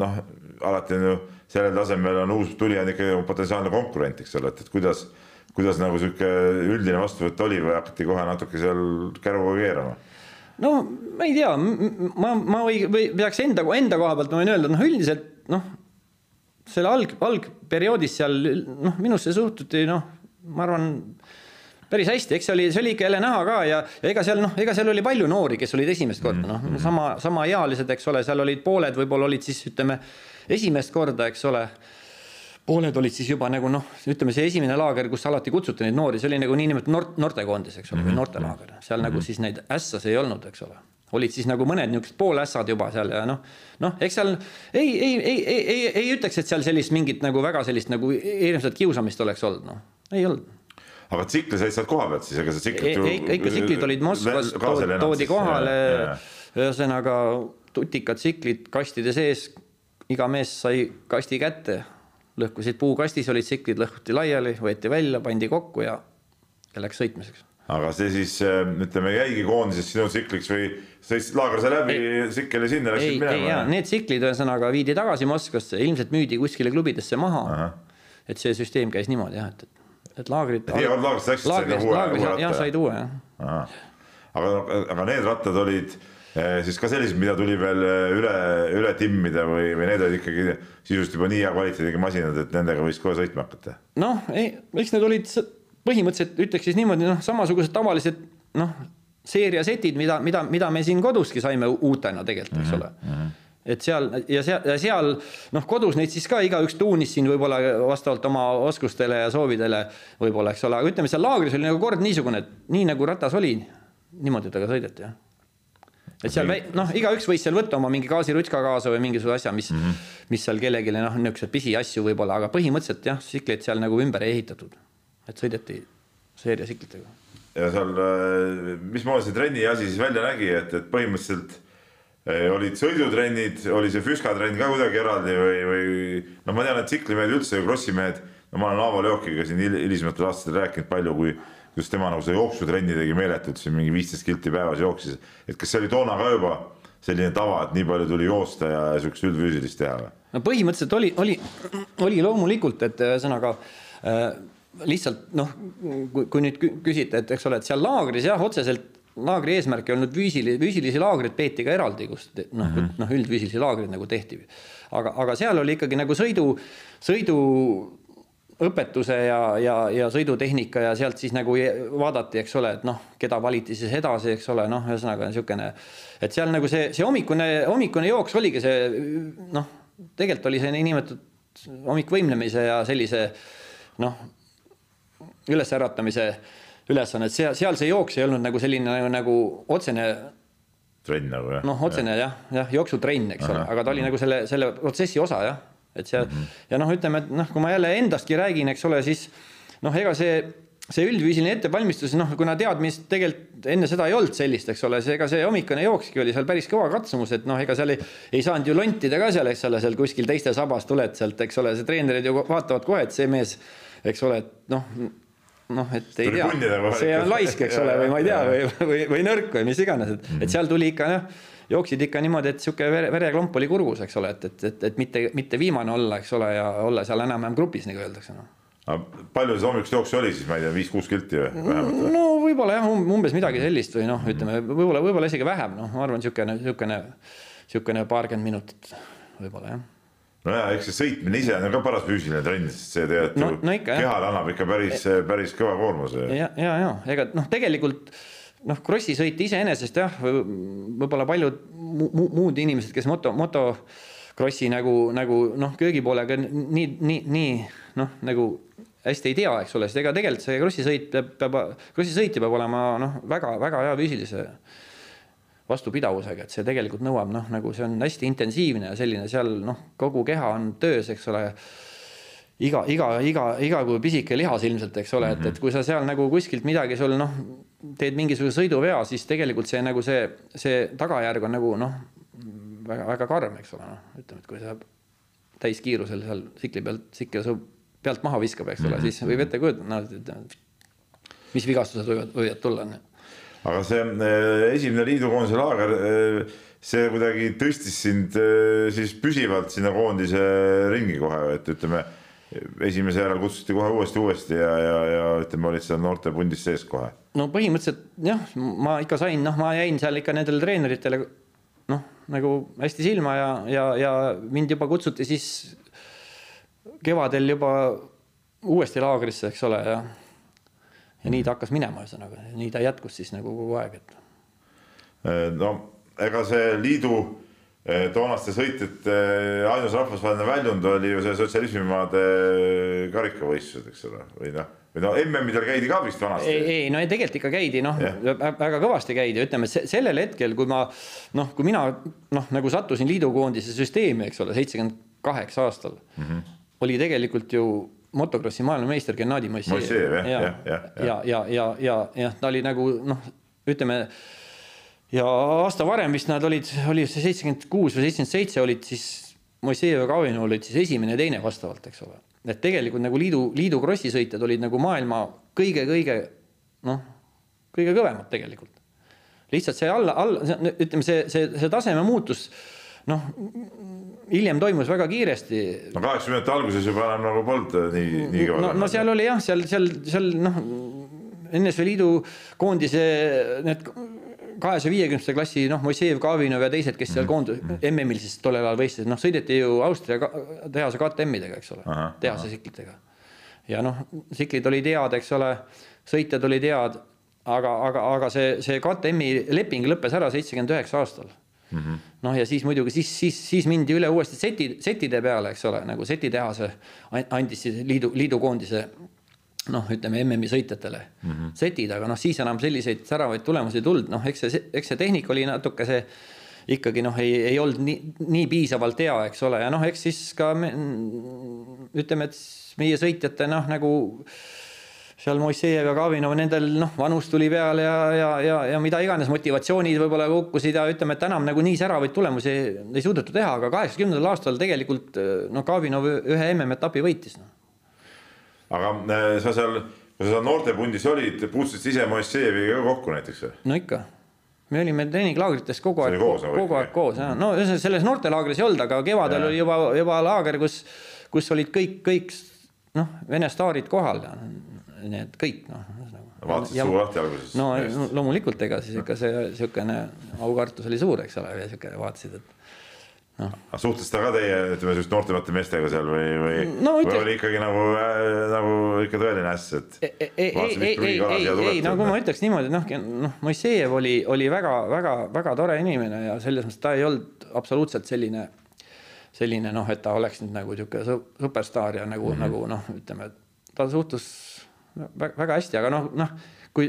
noh, alati on ju sellel tasemel on uus tulija on ikka potentsiaalne konkurent, eks ole, et, et kuidas, kuidas nagu sihuke üldine vastuvõtt oli või hakati kohe natuke seal käruga keerama? No ma ei tea, ma, ma või, või peaks enda, enda koha pealt ma võin öelda, noh, üldiselt noh, selle alg, algperioodis seal noh, minusse suhtuti noh, ma arvan päris hästi, eks see oli, see oli ikka jälle näha ka ja, ja ega seal noh, ega seal oli palju noori, kes olid esimest korda, noh, mm-hmm. sama, samaealised, eks ole, seal olid pooled, võib-olla olid siis ütleme esimest korda, eks ole. Pooled olid siis juba nagu noh, ütleme see esimene laager, kus alati kutsuti neid noori, see oli nagu niinimetatud noort, noortekoondis, eks ole, või mhm. noortelaager, seal nagu mhm. siis neid ässas ei olnud, eks ole olid siis nagu mõned niisugused poolässad juba seal ja noh, noh, eks seal ei, ei, ei, ei, ei, ei ütleks, et seal sellist mingit nagu väga sellist nagu hirmsat kiusamist oleks olnud, noh, ei olnud aga tsikli said sealt koha pealt siis, ega see tsiklit ju. ikka tsiklid olid Moskvas, toodi kohale, ühesõnaga tutikad tsiklid kastide sees, iga mees sai kasti kätte, lõhkusid puukastis, olid tsiklid, lõhkuti laiali, võeti välja, pandi kokku ja, ja läks sõitmiseks aga see siis ütleme jäigi koondises sinu tsikliks või sõitsid laager sai läbi, tsikkel ja sinna läksid minema? Need tsiklid ühesõnaga viidi tagasi Moskvasse, ilmselt müüdi kuskile klubidesse maha. et see süsteem käis niimoodi jah, et, et et laagrid. ei olnud laagrist läksid, said uue, uue ratta? jah, said uue jah. aga, aga need rattad olid eh, siis ka sellised, mida tuli veel eh, üle, üle timmida või, või need olid ikkagi sisust juba nii hea kvaliteediga masinad, et nendega võis kohe sõitma hakata? noh, ei, eks need olid põhimõtteliselt ütleks siis niimoodi, noh, samasugused tavalised noh, seeriasetid, mida, mida, mida me siin koduski saime uutena tegelikult, eks -hmm. ole mm. -hmm et seal ja seal, ja seal noh, kodus neid siis ka igaüks tuunis siin võib-olla vastavalt oma oskustele ja soovidele võib-olla, eks ole, aga ütleme, seal laagris oli nagu kord niisugune, et nii nagu ratas oli, niimoodi temaga sõideti, jah et seal noh, igaüks võis seal võtta oma mingi gaasirutska kaasa või mingisuguse asja, mis mm, -hmm. mis seal kellelegi noh, niisuguseid pisiasju võib-olla, aga põhimõtteliselt jah, tsikleid seal nagu ümber ei ehitatud. et sõideti seeria tsiklitega. ja seal, äh, mismoodi see trenni asi siis välja nägi, et, et põhimõtteliselt olid sõidutrennid, oli see füskatrenn ka kuidagi eraldi või, või no ma tean, et tsiklimehed üldse ja krossimehed, no ma olen Aavo Leokiga siin hilisematel aastatel rääkinud palju, kui kuidas tema nagu seda jooksutrenni tegi meeletult, siin mingi viisteist kilti päevas jooksis, et kas see oli toona ka juba selline tava, et nii palju tuli joosta ja siukest üldfüüsilist teha või? no põhimõtteliselt oli, oli, oli loomulikult, et ühesõnaga äh, lihtsalt noh, kui nüüd küsite, et eks ole, et seal laagris jah, otseselt laagri eesmärk ei olnud füüsilisi, füüsilisi laagreid peeti ka eraldi, kus noh mm -hmm., noh üldfüüsilisi laagreid nagu tehti. aga, aga seal oli ikkagi nagu sõidu, sõidu õpetuse ja, ja, ja sõidutehnika ja sealt siis nagu vaadati, eks ole, et noh, keda valiti siis edasi, eks ole, noh, ühesõnaga niisugune, et seal nagu see, see hommikune, hommikune jooks oligi see noh, tegelikult oli see niinimetatud hommikvõimlemise ja sellise noh, ülesäratamise ülesannet, seal, seal see jooks ei olnud nagu selline nagu, nagu otsene trenn nagu jah? noh, otsene jah, jah, jooksutrenn, eks ole, aga ta oli nagu selle, selle protsessi osa jah, et seal mm -hmm. ja noh, ütleme, et noh, kui ma jälle endastki räägin, eks ole, siis noh, ega see, see üldfüüsiline ettevalmistus, noh, kuna teadmist tegelikult enne seda ei olnud sellist, eks ole, see, ega see hommikune jookski oli seal päris kõva katsumus, et noh, ega seal ei, ei saanud ju lontida ka seal, eks ole, seal kuskil teiste sabas tuled sealt, eks ole, see treenerid ju vaatavad kohe, et see mees, eks ole, et noh noh, et ei tea, see on laisk, eks *laughs* ole, või ma ei tea, või, või, või nõrk või mis iganes, et et seal tuli ikka jah, jooksid ikka niimoodi, et sihuke vere, vereklomp oli kurgus, eks ole, et, et, et, et mitte, mitte viimane olla, eks ole, ja olla seal enam-vähem grupis, nagu öeldakse no.. aga palju see hommikust jooksu oli siis, ma ei tea, viis-kuus kilti või vähemalt? no võib-olla jah, umbes midagi sellist või noh, ütleme võib-olla, võib-olla isegi vähem, noh, ma arvan, niisugune, niisugune, niisugune paarkümmend minutit võib-olla jah nojah, eks see sõitmine ise on ka paras füüsiline trenn, sest see tegelikult no, no ikka, kehale annab ikka päris, päris kõva koormuse. ja, ja, ja ega noh, tegelikult noh, Krossi sõit iseenesest jah, võib-olla paljud mu muud inimesed, kes moto, motokrossi nagu, nagu noh, köögipoolega nii, nii, nii noh, nagu hästi ei tea, eks ole, sest ega tegelikult see Krossi sõit peab, peab, Krossi sõitja peab olema noh, väga-väga hea füüsilise vastupidavusega, et see tegelikult nõuab noh, nagu see on hästi intensiivne ja selline seal noh, kogu keha on töös, eks ole iga, iga, iga, iga kui pisike lihas ilmselt, eks ole, et, et kui sa seal nagu kuskilt midagi sul noh, teed mingisuguse sõiduvea, siis tegelikult see nagu see, see tagajärg on nagu noh, väga-väga karm, eks ole, noh, ütleme, et kui sa täiskiirusel seal tsikli pealt, tsikkel su pealt maha viskab, eks ole -hmm. siis võib ette kujutada, noh, et mis vigastused võivad, võivad tulla. aga see eh, esimene liidukoondise laager, eh, see kuidagi tõstis sind eh, siis püsivalt sinna koondise ringi kohe, et ütleme esimese järel kutsuti kohe uuesti, uuesti ja, ja, ja ütleme, olid seal noortepundis sees kohe. no põhimõtteliselt jah, ma ikka sain, noh, ma jäin seal ikka nendele treeneritele noh, nagu hästi silma ja, ja, ja mind juba kutsuti siis kevadel juba uuesti laagrisse, eks ole, ja ja nii ta hakkas minema, ühesõnaga, nii ta jätkus siis nagu kogu aeg, et. no ega see liidu toonaste sõitjate eh, ainus rahvusvaheline väljund oli ju see sotsialismimaade karikavõistlused, eks ole, või noh, või no MM-idel käidi ka vist vanasti. ei, ei no tegelikult ikka käidi noh väga kõvasti käidi, ütleme sellel hetkel, kui ma noh, kui mina noh, nagu sattusin liidukoondise süsteemi, eks ole, seitsekümmend kaheksa aastal mm, -hmm. oli tegelikult ju motokrossi maailmameister Gennadi Moissejev. ja, ja, ja, ja, ja, ja, ja, ja ta oli nagu noh, ütleme ja aasta varem vist nad olid, oli see seitsekümmend kuus või seitsekümmend seitse olid siis Moisejev ja Kavino olid siis esimene ja teine vastavalt, eks ole. et tegelikult nagu liidu, liidu krossi sõitjad olid nagu maailma kõige-kõige noh, kõige kõvemad tegelikult. lihtsalt see alla, alla, ütleme, see, see, see taseme muutus noh, hiljem toimus väga kiiresti. no kaheksakümnendate alguses juba enam nagu polnud nii, nii kõva. no, no seal oli jah, seal, seal, seal noh, NSV Liidu koondise need kahesaja viiekümneste klassi, noh, Moisejev, Kavinov ja teised, kes seal mhm. koondus MM-il siis tollel ajal võistlesid, noh, sõideti ju Austria tehase KTM-idega, eks ole, tehase tsiklitega. ja noh, tsiklid olid head, eks ole, sõitjad olid head, aga, aga, aga see, see KTM-i leping lõppes ära seitsekümmend üheksa aastal Mm -hmm. noh, ja siis muidugi siis, siis, siis mindi üle uuesti seti, setide peale, eks ole, nagu setitehase andis siis liidu, liidukoondise noh, ütleme MM-i sõitjatele mm -hmm. setid, aga noh, siis enam selliseid säravaid tulemusi ei tulnud, noh, eks see, eks see tehnika oli natuke see ikkagi noh, ei, ei olnud nii, nii piisavalt hea, eks ole, ja noh, eks siis ka me, ütleme, et meie sõitjate noh, nagu seal Moissejev ja Kavinov, nendel noh, vanus tuli peale ja, ja, ja, ja mida iganes motivatsioonid võib-olla kukkusid ja ütleme, et enam nagu nii säravaid tulemusi ei, ei suudetud teha, aga kaheksakümnendal aastal tegelikult noh, Kavinov ühe MM-etapi võitis no aga äh, sa seal, kui sa seal noortepundis olid, puutusid ise Moissejeviga kokku näiteks või? no ikka me olime treeninglaagrites kogu aeg, kogu aeg koos no selles noortelaagris ei olnud, aga kevadel ja. oli juba, juba laager, kus, kus olid kõik, kõik noh, Vene staarid kohal ja need kõik noh. vaatasid suu lahti alguses? no loomulikult, ega siis ikka see niisugune aukartus oli suur, eks ole, ja niisugune vaatasid, et no.. suhtles ta ka teie, ütleme siis noortemate meestega seal või, või no,, või oli ikkagi nagu äh,, nagu ikka tõeline äss, et ei, ei, ei, ei, ei, nagu ma ütleks niimoodi, noh, noh, Moissejev oli, oli väga-väga-väga tore inimene ja selles mõttes ta ei olnud absoluutselt selline, selline noh, et ta oleks nüüd nagu niisugune superstaar ja nagu mm, -hmm. nagu noh, ütleme, ta suhtus väga hästi, aga noh, noh kui,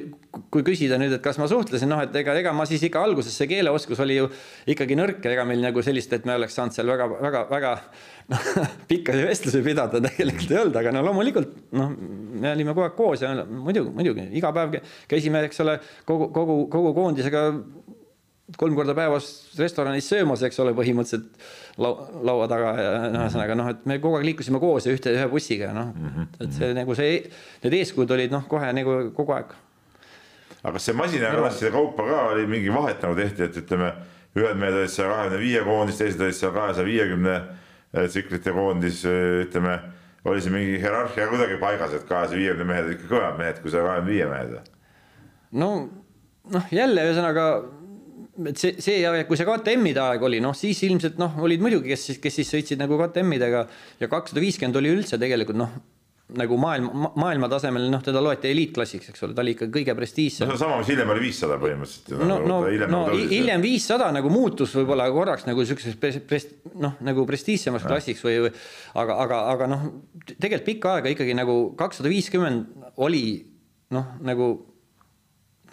kui küsida nüüd, et kas ma suhtlesin, noh, et ega, ega ma siis ikka alguses see keeleoskus oli ju ikkagi nõrk ja ega meil nagu sellist, et me oleks saanud seal väga, väga, väga noh, *laughs* pikkasi vestlusi pidada tegelikult ei olnud, aga no loomulikult noh, me olime kogu aeg koos ja muidugi, muidugi iga päev käisime, eks ole, kogu, kogu, kogu koondisega kolm korda päevas restoranis söömas, eks ole, põhimõtteliselt laua, laua taga ja noh, ühesõnaga noh, et me kogu aeg liikusime koos ja ühte, ühe bussiga, noh, et see nagu see, need eeskujud olid noh, kohe nagu kogu aeg aga kas see masinaklasside kaupa ka oli mingi vahet nagu tehti, et ütleme, ühed mehed olid seal kahekümne viie koondis, teised olid seal kahesaja viiekümne eh, tsiklite koondis, eh, ütleme, oli see mingi hierarhia kuidagi paigas, et kahesaja viiekümne mehed ikka kõvemad mehed kui saja kahekümne viie mehed? no noh, jälle ühesõnaga et see, see ja kui see KTM-ide aeg oli, noh siis ilmselt noh, olid muidugi, kes siis, kes siis sõitsid nagu KTM-idega ja kakssada viiskümmend oli üldse tegelikult noh, nagu maailma, maailma tasemel, noh, teda loeti eliitklassiks, eks ole, ta oli ikka kõige prestiižsem no see on sama, mis hiljem oli viissada põhimõtteliselt. no, no, no hiljem viissada nagu muutus võib-olla korraks nagu siukseks pres-, pres-, noh, nagu prestiižsemaks klassiks või, või aga, aga, aga noh, tegelikult pikka aega ikkagi nagu kakssada viiskümmend oli noh, nagu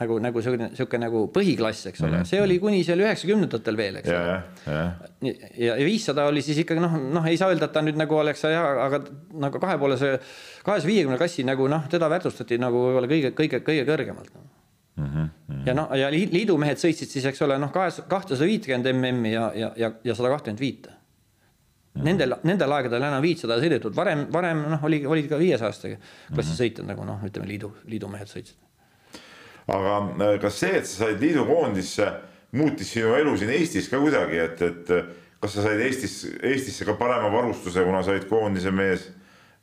nagu, nagu niisugune, niisugune nagu põhiklass, eks ole mm, -hmm. see oli kuni seal üheksakümnendatel veel, eks ole. ja, ja viissada oli siis ikkagi noh, noh, ei saa öelda, et ta nüüd nagu oleks hea, aga nagu kahepoolese, kahesaja viiekümne klassi nagu noh, teda väärtustati nagu võib-olla kõige, kõige, kõige kõrgemalt no.. Mm -hmm. ja noh, ja liidumehed sõitsid siis, eks ole, noh, kahes, kahtesada viitkümmend MM-i ja, ja, ja, ja sada kakskümmend viite. Nendel, nendel aegadel enam viitsada sõidetud, varem, varem noh, oli, olid ka viiesajaste klassi sõitjad nagu noh, ütleme liidu, liidumehed sõitsid aga äh, kas see, et sa said liidukoondisse, muutis sinu elu siin Eestis ka kuidagi, et, et äh, kas sa said Eestis, Eestisse ka parema varustuse, kuna sa olid koondise mees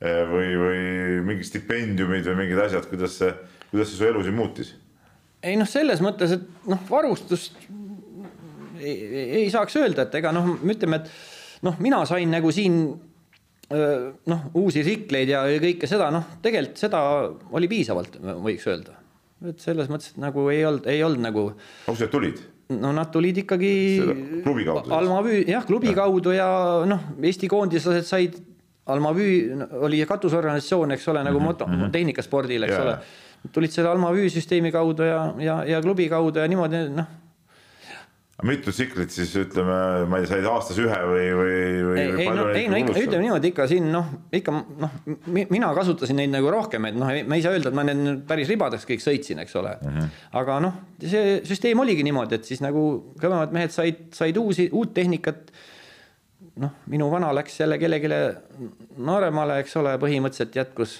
äh, või, või mingid stipendiumid või mingid asjad, kuidas see, kuidas see su elu siin muutis? ei noh, selles mõttes, et noh, varustust ei, ei saaks öelda, et ega noh, ütleme, et noh, mina sain nagu siin noh, uusi tsikleid ja kõike seda, noh, tegelikult seda oli piisavalt, võiks öelda et selles mõttes, et nagu ei olnud, ei olnud nagu. need tulid? no nad tulid ikkagi. klubi kaudu. Almavüü, jah, klubi ja. kaudu ja noh, Eesti koondislased said, Almavüü oli katusorganisatsioon, eks ole, nagu mm -hmm. moto, mhm. tehnikaspordil, eks ja. ole. tulid selle Almavüü süsteemi kaudu ja, ja, ja klubi kaudu ja niimoodi noh mitu tsiklit siis ütleme, ma ei tea, said aastas ühe või, või, või? ei, no, ei no ikka, ütleme niimoodi ikka siin noh, ikka noh, mina kasutasin neid nagu rohkem, et noh, ma ei saa öelda, et ma need päris ribadeks kõik sõitsin, eks ole mm. -hmm. aga noh, see süsteem oligi niimoodi, et siis nagu kõvemad mehed said, said uusi, uut tehnikat. noh, minu vana läks jälle kellelegi nooremale, eks ole, põhimõtteliselt jätkus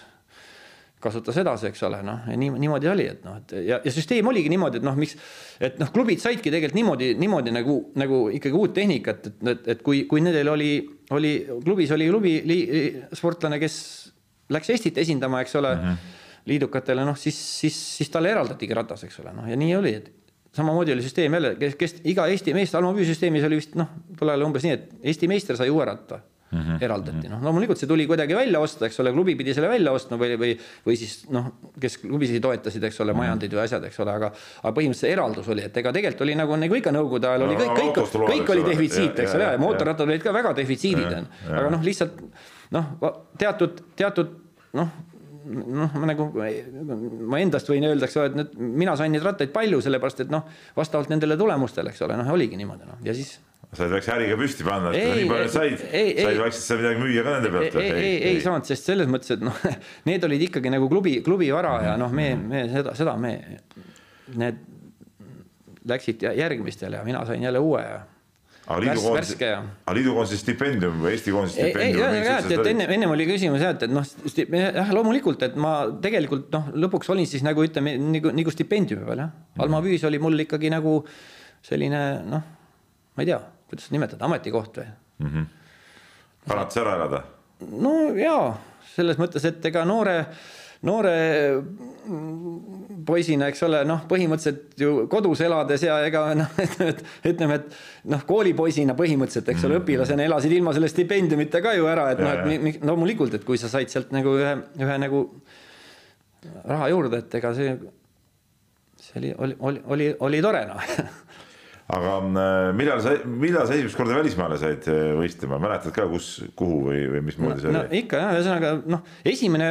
kasutas edasi, eks ole, noh, ja nii, niimoodi oli, et noh, et ja, ja süsteem oligi niimoodi, et noh, miks, et noh, klubid saidki tegelikult niimoodi, niimoodi nagu, nagu ikkagi uut tehnikat, et, et, et kui, kui nendel oli, oli klubis oli klubi li, sportlane, kes läks Eestit esindama, eks ole mm, -hmm. liidukatele, noh siis, siis, siis talle eraldatigi ratas, eks ole, noh ja nii oli, et samamoodi oli süsteem jälle, kes, kes iga Eesti meest, Almo Püü süsteemis oli vist noh, tol ajal umbes nii, et Eesti meister sai uue ratta mm -hmm. eraldati, noh loomulikult see tuli kuidagi välja osta, eks ole, klubi pidi selle välja ostma või, või, või siis noh, kes klubisid toetasid, eks ole, majandid või asjad, eks ole, aga aga põhimõtteliselt eraldus oli, et ega tegelikult oli nagu, nagu ikka nõukogude ajal oli kõik, kõik, kõik oli defitsiit, eks ole, ja mootorrattad olid ka väga defitsiidid, aga noh, lihtsalt noh, teatud, teatud noh noh, ma nagu, ma endast võin öelda, eks ole, et nüüd mina sain neid rattaid palju, sellepärast et noh, vastavalt nendele tulemustele, eks ole, noh, oligi niimoodi noh, ja siis sa ei peaks äriga püsti panna, et nii palju said, said vaikselt sa midagi müüa ka nende pealt. ei, ei, ei, ei saanud, sest selles mõttes, et noh, *laughs* need olid ikkagi nagu klubi, klubi vara ja noh, me, me seda, seda me, need läksid järgmistele ja mina sain jälle uue ja aga liidukoondise, aga liidukoondise stipendium või Eesti koondise stipendium? jah, et enne, ennem oli küsimus jah, et, et noh, jah, loomulikult, et ma tegelikult noh, lõpuks olin siis nagu ütleme nagu, nagu stipendiumi peal jah. Alma Püüs oli mul ikkagi nagu selline noh, ma ei tea kuidas nimetada, ametikoht või mm -hmm.? alates ära elada? no jaa, selles mõttes, et ega noore, noore poisina, eks ole, noh, põhimõtteliselt ju kodus elades ja ega noh, *laughs* ütleme, et noh, koolipoisina põhimõtteliselt, eks ole, mhm. õpilasena elasid ilma selle stipendiumita ka ju ära, et noh, et loomulikult, et kui sa said sealt nagu ühe, ühe nagu raha juurde, et ega see, see oli, oli, oli, oli, oli tore noh *laughs* aga äh, millal sa, millal sa esimest korda välismaale said äh, võistlema, mäletad ka, kus, kuhu või, või mismoodi see no, oli? no ikka jah, ühesõnaga noh, esimene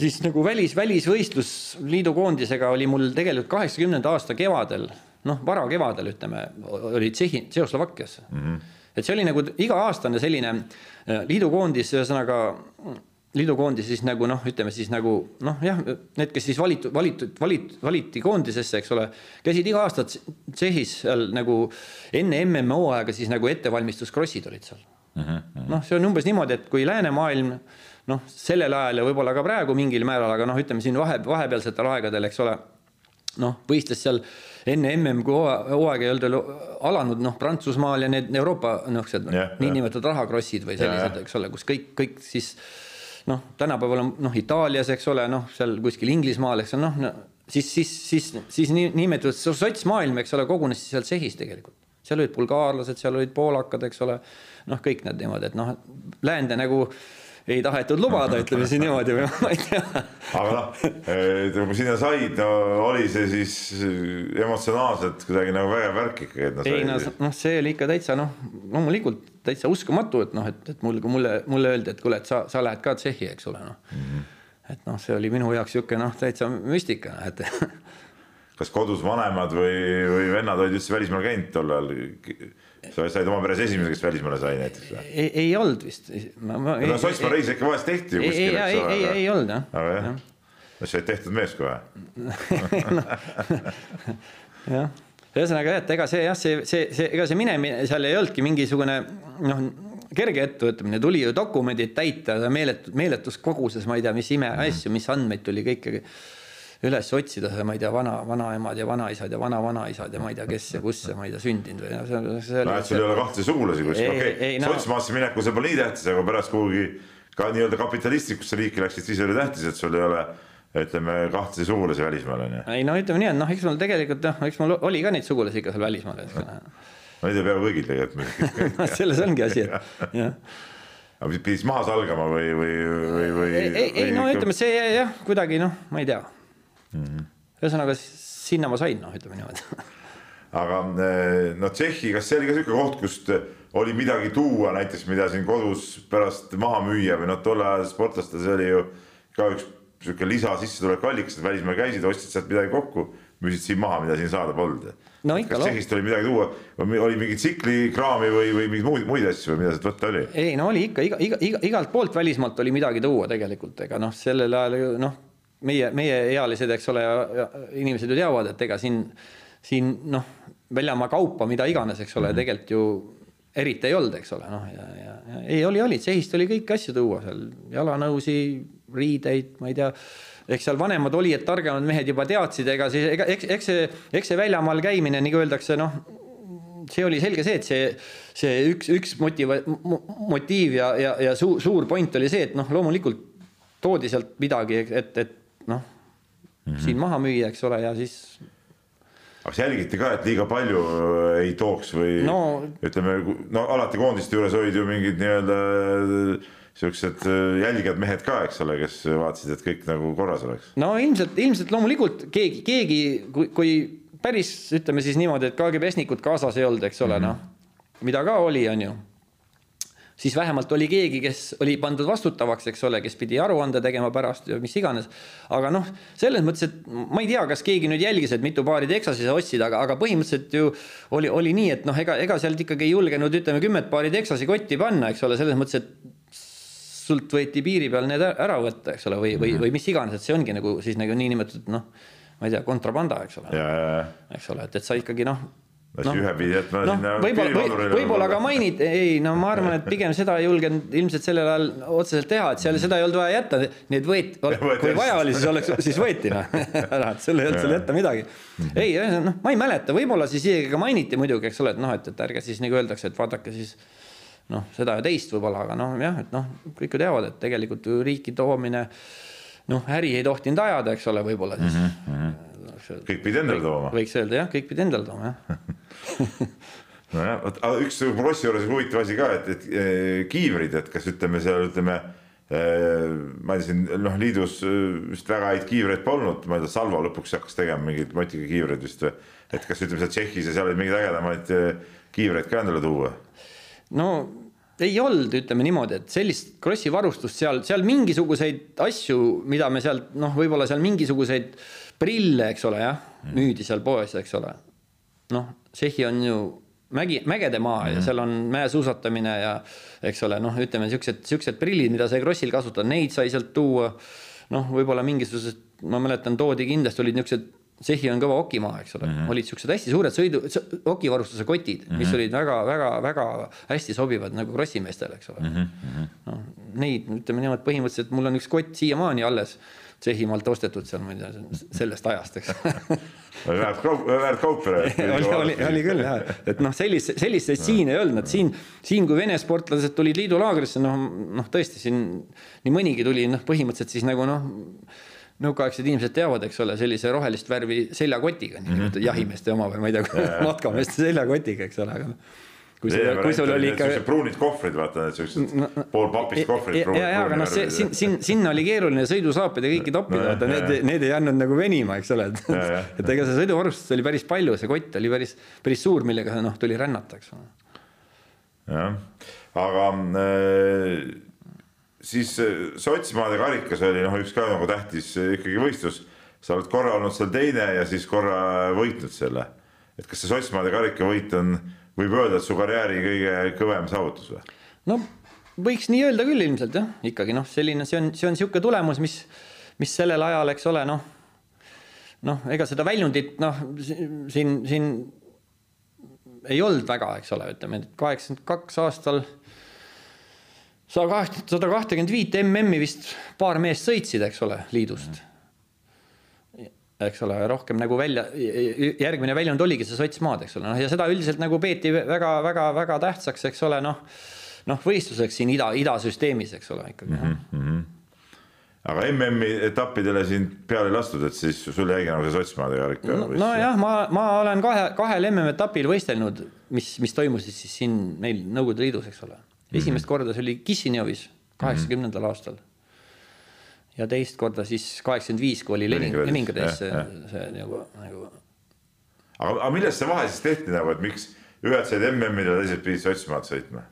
siis nagu välis, välisvõistlus liidu koondisega oli mul tegelikult kaheksakümnenda aasta kevadel, noh, varakevadel ütleme, oli Tšehhi, Tšehhoslovakkias mm. -hmm. et see oli nagu iga-aastane selline äh, liidu koondis, ühesõnaga liidukoondis siis nagu noh, ütleme siis nagu noh, jah, need, kes siis valitud, valitud, valit-, valiti koondisesse, eks ole, käisid iga aasta Tšehhis seal nagu enne MM hooaega siis nagu ettevalmistuskrossid olid seal. Mm -hmm.. noh, see on umbes niimoodi, et kui läänemaailm noh, sellel ajal ja võib-olla ka praegu mingil määral, aga noh, ütleme siin vahe, vahepealsetel aegadel, eks ole, noh, võistles seal enne MM, kui hooaeg ei olnud alanud, noh, Prantsusmaal ja need Euroopa niisugused yeah, niinimetatud rahakrossid või sellised, eks ole, kus kõik, kõik siis noh, tänapäeval on noh, Itaalias, eks ole, noh, seal kuskil Inglismaal, eks ole, noh no, siis, siis, siis, siis nii nimetatud sotsmaailm, eks ole, kogunes siis seal Tšehhis tegelikult. seal olid bulgaarlased, seal olid poolakad, eks ole, noh, kõik need niimoodi, et noh, läände nagu ei tahetud lubada, ütleme siis niimoodi või *laughs* ma ei tea. aga noh, kui sinna said, no oli see siis emotsionaalselt kuidagi nagu vägev värk ikkagi, et no ei no noh, see oli ikka täitsa noh, loomulikult täitsa uskumatu, et noh, et, et mul, kui mulle, mulle öeldi, et kuule, et sa, sa lähed ka Tšehhi, eks ole, noh mm -hmm et noh, see oli minu jaoks niisugune noh, täitsa müstika, et *laughs* kas kodus vanemad või, või vennad olid üldse välismaal käinud tol ajal? sa said oma peres esimene, kes välismaale sai näiteks või? ei, ei olnud vist. no Sotsmaa reis ikka vahest tehti ju kuskil, eks ole. ei, ei, ei olnud jah. aga jah, no sa olid tehtud mees kohe *laughs* *laughs* jah, ühesõnaga jah, et ega see jah, see, see, see, ega see minemine seal ei olnudki mingisugune noh kerge ettevõtmine, tuli ju dokumendid täita meeletu, meeletus koguses, ma ei tea, mis imeasju, mis andmeid tuli kõike üles otsida, ma ei tea, vana, vanaemad ja vanaisad ja vana-vanaisad ja ma ei tea, kes ja kus ja ma ei tea, sündinud või no,. no et sul ei ole kahte sugulasi kuskil, okei okay. no., sotsmaasse minekul see pole nii tähtis, aga pärast kuhugi ka nii-öelda kapitalistikusse riiki läksid, siis oli tähtis, et sul ei ole ütleme kahte sugulasi välismaal on ju. ei no ütleme nii, et noh, eks mul tegelikult noh, eks mul oli ka neid sugulasi ikka seal välismaal, eks ole. No neid ei pea kõigil tegelikult *laughs* selles ongi asi, et *laughs* jah. Aga pidid siis maha salgama või, või, või, või? ei, ei no ütleme, see jah, kuidagi noh, ma ei tea. Mm -hmm.. ühesõnaga sinna ma sain, noh, ütleme niimoodi. *laughs* Aga eh, no Tšehhi, kas see oli ka sihuke koht, kust oli midagi tuua näiteks, mida siin kodus pärast maha müüa või noh, tol ajal sportlastel see oli ju ka üks sihuke lisasissetuleku allikas, et välismaal käisid, ostsid sealt midagi kokku, müüsid siin maha, mida siin saada polnud no kas Tšehhist oli midagi tuua, oli mingi tsiklikraami või, või mingeid muid, muid asju või mida sealt võtta oli? ei no oli ikka iga, iga, iga, igalt poolt välismaalt oli midagi tuua tegelikult, ega noh, sellel ajal ju noh, meie, meieealised, eks ole, inimesed ju teavad, et ega siin, siin noh, väljamaa kaupa, mida iganes, eks ole mm, -hmm. tegelikult ju eriti ei olnud, eks ole, noh ja, ja, ja ei oli, oli, Tšehhist oli kõiki asju tuua seal, jalanõusi, riideid, ma ei tea eks seal vanemad olijad, targemad mehed juba teadsid, ega siis ega eks, eks see, eks see väljamaal käimine, nagu öeldakse, noh, see oli selge see, et see, see üks, üks motiva-, motiiv ja, ja, ja suur, suur point oli see, et noh, loomulikult toodi sealt midagi, et, et noh mm -hmm., siin maha müüa, eks ole, ja siis aga kas jälgiti ka, et liiga palju äh, ei tooks või no, ütleme, no alati koondiste juures olid ju mingid nii-öelda siuksed äh, jälgijad mehed ka, eks ole, kes vaatasid, et kõik nagu korras oleks. no ilmselt, ilmselt loomulikult keegi, keegi, kui, kui päris ütleme siis niimoodi, et KGB-snikud kaasas ei olnud, eks ole mm -hmm., noh, mida ka oli, on ju siis vähemalt oli keegi, kes oli pandud vastutavaks, eks ole, kes pidi aruande tegema pärast ja mis iganes. aga noh, selles mõttes, et ma ei tea, kas keegi nüüd jälgis, et mitu paari Texasi sa ostsid, aga, aga põhimõtteliselt ju oli, oli nii, et noh, ega, ega sealt ikkagi ei julgenud, ütleme, kümmet paari Texasi kotti panna, eks ole, selles mõttes, et sult võeti piiri peal need ära võtta, eks ole, või, või, või mis iganes, et see ongi nagu siis nagu niinimetatud noh, ma ei tea, kontrabanda, eks ole. eks ole, et, et sa ikkagi noh no, no, sinna võib-olla või, võib-olla ka mainid, ei no ma arvan, et pigem seda ei julgenud ilmselt sellel ajal otseselt teha, et seal seda ei olnud vaja jätta, need võeti, kui vaja oli, siis oleks, siis võeti noh. *laughs* Ära, et seal ei olnud seal jätta midagi. ei, noh, ma ei mäleta, võib-olla siis isegi ka mainiti muidugi, eks ole, et noh, et, et ärge siis nagu öeldakse, et vaadake siis noh, seda ja teist võib-olla, aga noh, jah, et noh, kõik ju teavad, et tegelikult ju riiki toomine noh, äri ei tohtinud ajada, eks ole, võib-olla siis mm. -hmm. kõik pidid endale tooma. võiks öelda jah, kõik pidid endale tooma jah *laughs* nojah, vot üks Krossi juures huvitav asi ka, et, et eh, kiivrid, et kas ütleme seal ütleme eh, ma ei tea, siin noh, liidus eh, vist väga häid kiivreid polnud, ma ei tea, Salvo lõpuks hakkas tegema mingeid motiga kiivreid vist või. et kas ütleme seal Tšehhis ja seal olid mingeid ägedamaid kiivreid ka endale tuua no ei olnud, ütleme niimoodi, et sellist Krossi varustust seal, seal mingisuguseid asju, mida me sealt noh, võib-olla seal mingisuguseid prille, eks ole, jah, müüdi seal poes, eks ole. noh, Tšehhi on ju mägi, mägede maa ja mhm. seal on mäesuusatamine ja eks ole, noh, ütleme siuksed, siuksed prillid, mida sai Krossil kasutada, neid sai sealt tuua. noh, võib-olla mingisugused, ma mäletan, toodi kindlasti olid niisugused Tšehhi on kõva okimaa, eks ole mm, -hmm. olid siuksed hästi suured sõidu, okivarustuse kotid mm, -hmm. mis mhm. olid väga-väga-väga hästi sobivad nagu krossimeestele, eks ole mm. -hmm. noh, neid ütleme niimoodi, põhimõtteliselt mul on üks kott siiamaani alles Tšehhimaalt ostetud seal, ma ei tea, sellest ajast, eks väärt kaup, väärt kaup. *laughs* oli, oli, oli küll jah, et noh, sellist, selliseid siin ei olnud, siin, siin kui Vene sportlased tulid liidulaagrisse, noh, noh tõesti siin nii mõnigi tuli, noh, põhimõtteliselt siis nagu noh nõukaaegsed inimesed teavad, eks ole, sellise rohelist värvi seljakotiga mm, -hmm. jahimeeste oma või ma ei tea, matkameeste seljakotiga, eks ole, aga kui sul, kui sul oli ikka. pruunid kohvrid, vaata need siuksed no, pool papist kohvrid. ja, ja, aga noh, see siin, siin, sinna oli keeruline sõidusaapid ja kõiki toppida no,, vaata need, need ei andnud nagu venima, eks ole, *laughs* et. et ega see sõiduvarustus oli päris palju, see kott oli päris, päris suur, millega noh, tuli rännata, eks ole. jah, aga äh, siis äh, Sotsimaade karikas oli noh, üks ka nagu tähtis äh, ikkagi võistlus. sa oled korra olnud seal teine ja siis korra võitnud selle. et kas see Sotsimaade karikavõit on võib öelda, et su karjääri kõige kõvem saavutus või? no võiks nii öelda küll ilmselt jah, ikkagi noh, selline, see on, see on niisugune tulemus, mis, mis sellel ajal, eks ole, noh, noh, ega seda väljundit noh, siin, siin ei olnud väga, eks ole, ütleme, kaheksakümmend kaks aastal sada kaht-, sada kahtekümmet viit MM-i vist paar meest sõitsid, eks ole, liidust eks ole, rohkem nagu välja, järgmine väljund oligi see sotsmaad, eks ole, noh ja seda üldiselt nagu peeti väga-väga-väga tähtsaks, eks ole, noh, noh, võistluseks siin ida, idasüsteemis, eks ole ikkagi mm. -hmm. aga MM-i etappidele sind peale ei lastud, et siis sul jäigi nagu see sotsmaade karik no,? nojah, ma, ma olen kahe, kahel MM-etapil võistelnud, mis, mis toimusid siis siin meil Nõukogude Liidus, eks ole. Esimest mm -hmm. korda see oli Kissinjovis kaheksakümnendal mm -hmm. aastal ja teist korda siis kaheksakümmend viis, kui oli Lenin, Leningradis see, see nagu, nagu. aga, aga millest see vahe siis tehti nagu, et miks ühed said MM-ile teised pidid Sotsimaad sõitma?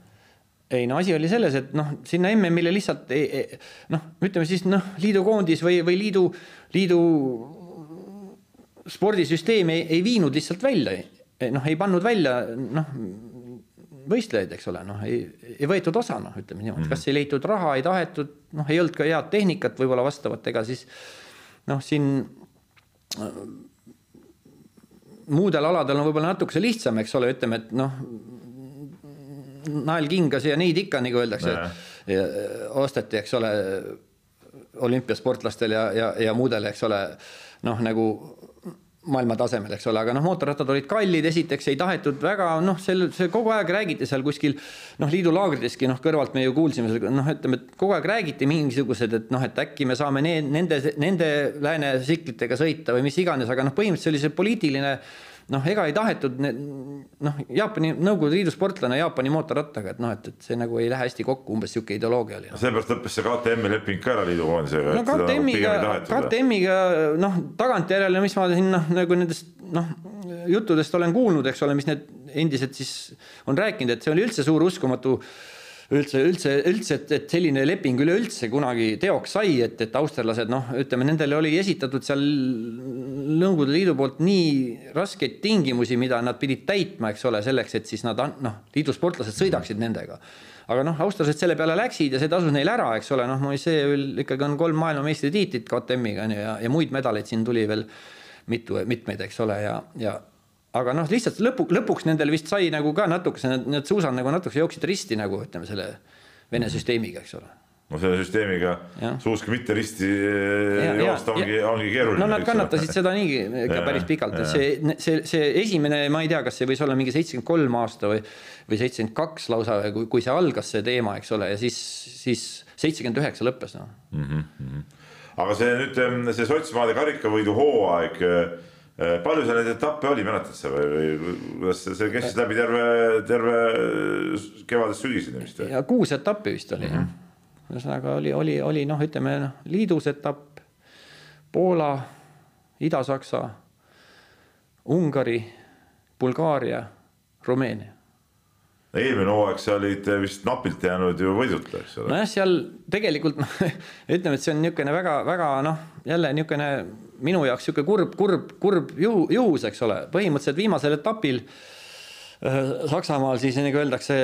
ei no asi oli selles, et noh, sinna MM-ile lihtsalt ei, ei, noh, ütleme siis noh, liidukoondis või, või liidu, liidu spordisüsteem ei, ei viinud lihtsalt välja, noh, ei pannud välja noh võistlejaid, eks ole, noh, ei, ei võetud osa, noh, ütleme niimoodi, kas ei leitud raha, ei tahetud, noh, ei olnud ka head tehnikat võib-olla vastavat, ega siis noh, siin äh, muudel aladel on võib-olla natukese lihtsam, eks ole, ütleme, et noh, nael kingas ja neid ikka, nagu öeldakse, osteti, eks ole, olümpiasportlastel ja, ja, ja muudel, eks ole, noh, nagu maailma tasemel, eks ole, aga noh, mootorrattad olid kallid, esiteks ei tahetud väga noh, sel, see kogu aeg räägiti seal kuskil noh, liidulaagrideski noh, kõrvalt me ju kuulsime noh, ütleme, et kogu aeg räägiti mingisugused, et noh, et äkki me saame need, nende, nende lääne tsiklitega sõita või mis iganes, aga noh, põhimõtteliselt see oli see poliitiline noh, ega ei tahetud noh, Jaapani, Nõukogude Liidu sportlane Jaapani mootorrattaga, et noh, et, et see nagu ei lähe hästi kokku, umbes sihuke ideoloogia oli no.. seepärast lõppes see KTM-i leping ka ära liidukoondisega. no KTM-iga, KTM-iga noh, tagantjärele, mis ma siin noh, nagu nendest noh, juttudest olen kuulnud, eks ole, mis need endised siis on rääkinud, et see oli üldse suur uskumatu üldse, üldse, üldse, et, et selline leping üleüldse kunagi teoks sai, et, et austerlased noh, ütleme nendele oli esitatud seal Nõukogude Liidu poolt nii raskeid tingimusi, mida nad pidid täitma, eks ole, selleks, et siis nad noh, liidu sportlased sõidaksid nendega. aga noh, austerlased selle peale läksid ja see tasus neil ära, eks ole, noh, Moisseevil ikkagi on kolm maailmameistritiitlit KTM-iga on ju ja, ja muid medaleid siin tuli veel mitu, mitmeid, eks ole, ja, ja aga noh, lihtsalt lõpu, lõpuks nendel vist sai nagu ka natukese, need, need suusad nagu natukese jooksid risti nagu ütleme selle Vene süsteemiga, eks ole. No selle süsteemiga suuski mitte risti ja, joosta ongi, ongi keeruline. no nad kannatasid seda niigi ikka päris pikalt, et see, see, see esimene, ma ei tea, kas see võis olla mingi seitsekümmend kolm aasta või, või seitsekümmend kaks lausa, kui, kui see algas, see teema, eks ole, ja siis, siis seitsekümmend üheksa lõppes noh. Mm -hmm.. aga see nüüd, see Sotsimaade karikavõidu hooaeg Äh, palju seal neid etappe oli, mäletad sa või, või kuidas see, see kestis läbi terve, terve kevadest sügiseni vist? ja kuus etappi vist oli mm -hmm. jah. ühesõnaga oli, oli, oli noh, ütleme noh, liidus etapp, Poola, Ida-Saksa, Ungari, Bulgaaria, Rumeenia eelmine hooaeg sa olid vist napilt jäänud ju võiduta, eks ole. nojah, seal tegelikult noh, *laughs* ütleme, et see on niisugune väga-väga noh, jälle niisugune minu jaoks niisugune kurb, kurb, kurb juhu, juhus, eks ole, põhimõtteliselt viimasel etapil äh, Saksamaal siis nagu öeldakse,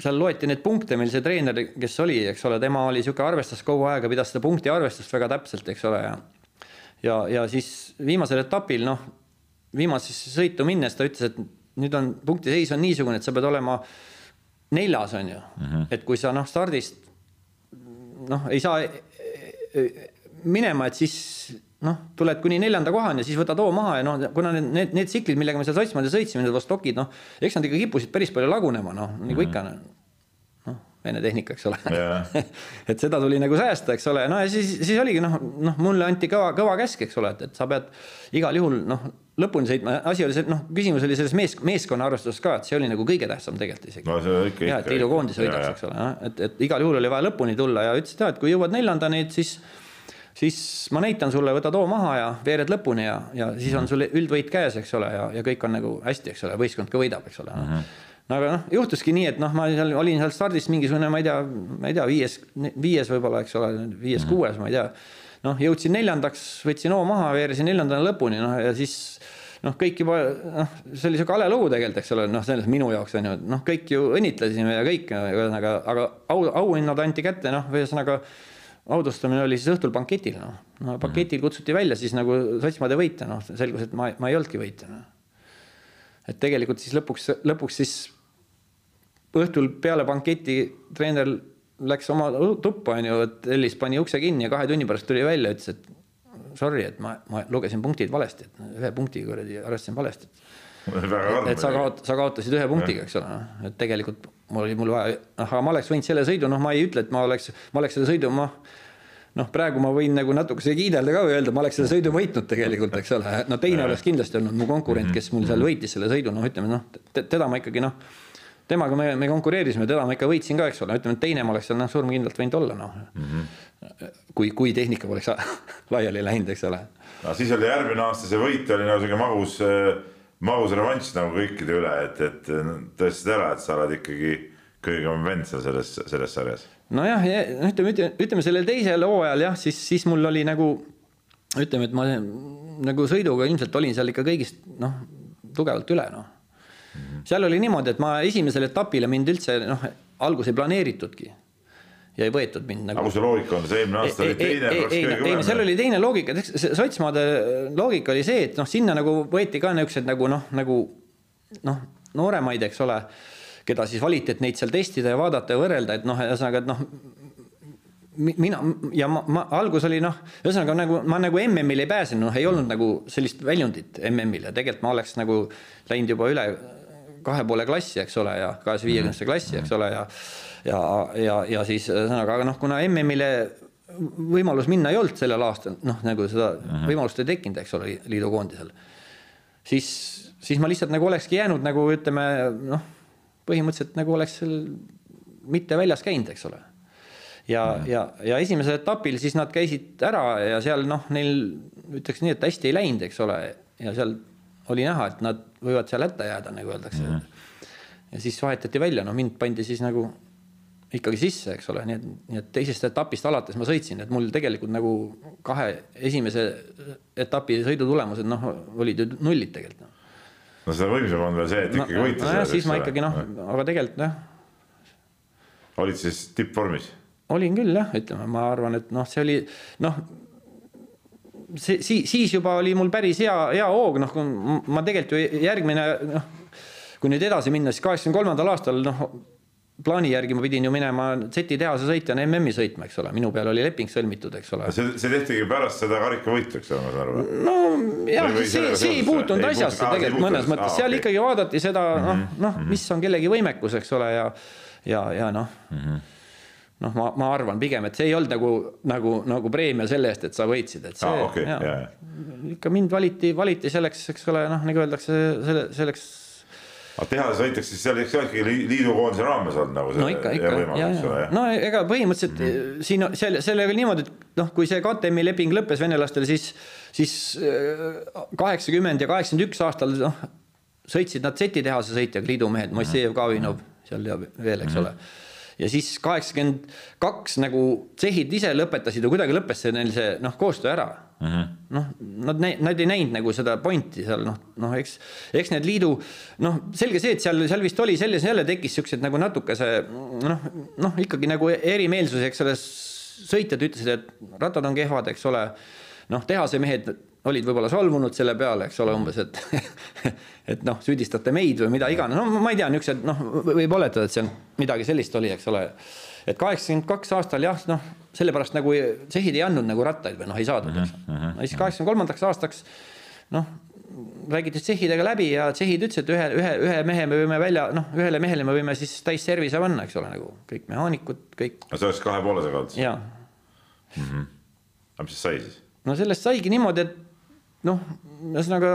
seal loeti neid punkte, meil see treener, kes oli, eks ole, tema oli niisugune, arvestas kogu aega, pidas seda punkti arvestust väga täpselt, eks ole, ja ja, ja siis viimasel etapil noh, viimasesse sõitu minnes ta ütles, et nüüd on punktiseis on niisugune, et sa pead olema neljas, on ju mm. -hmm. et kui sa noh, stardist noh, ei saa e, e, minema, et siis noh, tuled kuni neljanda kohani ja siis võtad hoo maha ja noh, kuna need, need, need tsiklid, millega me seal Sotsimaal sõitsime, need Vostokid, noh, eks nad ikka kippusid päris palju lagunema, noh, nagu ikka. noh, Vene tehnika, eks ole Jaa. *laughs* et seda tuli nagu säästa, eks ole, no ja siis, siis oligi noh, noh, mulle anti kõva, kõva käsk, eks ole, et, et sa pead igal juhul noh, lõpuni sõitma, asi oli see, noh, küsimus oli selles mees, meeskonna arvestuses ka, et see oli nagu kõige tähtsam tegelikult isegi. no see on ikka, ja, et ikka. liidukoondis võidaks, eks ole, et, et igal juhul oli vaja lõpuni tulla ja ütles, et jah, et kui jõuad neljandani, et siis siis ma näitan sulle, võta too maha ja veered lõpuni ja, ja siis on sul üldvõit käes, eks ole, ja, ja kõik on nagu hästi, eks ole, võistkond ka võidab, eks ole mm. -hmm no aga noh, juhtuski nii, et noh, ma seal olin seal stardis mingisugune, ma ei tea, ma ei tea, viies, viies võib-olla, eks ole, viies-kuues mm, -hmm. ma ei tea. noh, jõudsin neljandaks, võtsin hoo maha, veeresin neljandana lõpuni, noh ja siis noh, kõik juba noh, see oli sihuke hale lugu tegelikult, eks ole, noh, selles minu jaoks on ju, noh, kõik ju õnnitlesime ja kõik, ühesõnaga, aga au, auhinnad anti kätte, noh, ühesõnaga audustamine oli siis õhtul banketil, noh. no banketil kutsuti välja siis nagu sotsmade võitja, noh, selgus, et ma, ma ei olnudki võitja, noh. et tegelikult siis lõpuks, lõpuks siis õhtul peale banketi treener läks oma tuppa, onju, et Ellis pani ukse kinni ja kahe tunni pärast tuli välja, ütles, et sorry, et ma, ma lugesin punktid valesti, et ühe punkti kuradi arvestasin valesti. et *laughs* sa kaot-, sa kaotasid ühe punktiga, eks ole, et tegelikult mul oli mul vaja, noh, aga ma oleks võinud selle sõidu, noh, ma ei ütle, et ma oleks, ma oleks selle sõidu, ma noh, praegu ma võin nagu natukese kiidelda ka või öelda, ma oleks selle sõidu võitnud tegelikult, eks ole, no teine oleks kindlasti olnud mu konkurent, kes mul seal võitis selle sõidu, noh, ütleme noh, teda ma ikkagi noh temaga me, me konkureerisime, teda ma ikka võitsin ka, eks ole, ütleme, et teine ma oleks seal noh, surmkindlalt võinud olla, noh. Mm. -hmm. kui, kui tehnika poleks *laughs* laiali läinud, eks ole. no siis oli järgmine aasta see võit oli nagu sihuke magus, magus revanš nagu kõikide üle, et, et tõestasid ära, et sa oled ikkagi kõigem vend seal selles, selles sarjas. nojah, ütleme, ütleme sellel teisel hooajal jah, siis, siis mul oli nagu ütleme, et ma nagu sõiduga ilmselt olin seal ikka kõigist noh, tugevalt üle noh. Seal oli niimoodi, et ma esimesele etapile mind üldse noh, alguses ei planeeritudki ja ei võetud mind nagu. aga kus see loogika on, see eelmine aasta oli teine. ei, ei, ei, ei, seal oli teine loogika, sotsmaade loogika oli see, et noh, sinna nagu võeti ka niisugused nagu noh, nagu noh, nooremaid, eks ole, keda siis valiti, et neid seal testida ja vaadata ja võrrelda, et noh, ühesõnaga, et noh mina ja ma, ma algus oli noh, ühesõnaga nagu ma nagu MM-il ei pääsenud, noh, ei olnud nagu sellist väljundit MM-il ja tegelikult ma oleks nagu läinud juba üle kahe poole klassi, eks ole, ja kahesaja viiekümnesse klassi, eks ole, ja ja, ja, ja siis ühesõnaga, aga noh, kuna MM-ile võimalus minna ei olnud sellel aastal, noh, nagu seda võimalust ei tekkinud, eks ole, liidukoondisel, siis, siis ma lihtsalt nagu olekski jäänud nagu ütleme noh, põhimõtteliselt nagu oleks seal mitte väljas käinud, eks ole. ja mm, -hmm. ja, ja esimesel etapil siis nad käisid ära ja seal noh, neil ütleks nii, et hästi ei läinud, eks ole, ja seal oli näha, et nad võivad seal hätta jääda, nagu öeldakse mm. -hmm. ja siis vahetati välja, no mind pandi siis nagu ikkagi sisse, eks ole, nii et, nii et teisest etapist alates ma sõitsin, et mul tegelikult nagu kahe esimese etapi sõidu tulemused noh, olid ju nullid tegelikult no.. no seda võimsam on veel see, et ikkagi no, võita no,. siis ma ikkagi noh, aga tegelikult jah. olid siis tippvormis? olin küll jah, ütleme, ma arvan, et noh, see oli noh see, siis, siis juba oli mul päris hea, hea hoog, noh, ma tegelikult ju järgmine, noh, kui nüüd edasi minna, siis kaheksakümne kolmandal aastal, noh, plaani järgi ma pidin ju minema Z tehase sõitjana MM-i sõitma, eks ole, minu peal oli leping sõlmitud, eks ole. see, see tehtigi pärast seda karikavõitu, eks ole, ma saan aru. no jah, see, see ei puutunud asjasse tegelikult mõnes mõttes, seal okay. ikkagi vaadati seda, noh, mhm, noh, mhm. mis on kellegi võimekus, eks ole, ja, ja, ja noh mm -hmm noh, ma, ma arvan pigem, et see ei olnud nagu, nagu, nagu preemia selle eest, et sa võitsid, et see ah,. Okay, ja, ja. ikka mind valiti, valiti selleks, eks ole, noh, nagu öeldakse, selle, selleks. Aga tehases võitakse siis seal ikkagi liidukoondise raames olnud nagu see. no ikka, ikka, ja, ja, no ega põhimõtteliselt mm -hmm. siin seal, sellega oli niimoodi, et noh, kui see KTM-i leping lõppes venelastel, siis, siis äh, kaheksakümmend ja kaheksakümmend üks aastal, noh, sõitsid nad Z tehase sõitjaga, liidumehed, Moissejev, Kavinov seal ja veel, eks mm -hmm. ole ja siis kaheksakümmend kaks nagu tsehhid ise lõpetasid ja kuidagi lõppes see neil see noh, koostöö ära mm -hmm.. noh, nad, nad ei näinud nagu seda pointi seal noh, noh, eks, eks need liidu noh, selge see, et seal, seal vist oli selles jälle tekkis siuksed nagu natukese noh, noh ikkagi nagu erimeelsus, eks ole, sõitjad ütlesid, et rattad on kehvad, eks ole. noh, tehase mehed olid võib-olla solvunud selle peale, eks ole, umbes, et *laughs* et noh, süüdistate meid või mida iganes, no ma ei tea, niisugused noh, võib oletada, et seal midagi sellist oli, eks ole. et kaheksakümmend kaks aastal jah, noh, sellepärast nagu tsehhid ei andnud nagu rattaid või noh, ei saadud, eks. no siis kaheksakümne kolmandaks aastaks noh, räägiti tšehhidega läbi ja tšehhid ütlesid, et ühe, ühe, ühe mehe me võime välja, noh, ühele mehele me võime siis täis servise panna, eks ole, nagu kõik mehaanikud, kõik aga see oleks kahe poolega olnud. ja aga mis siis sai siis? no sellest saigi niimoodi, et noh, ühesõnaga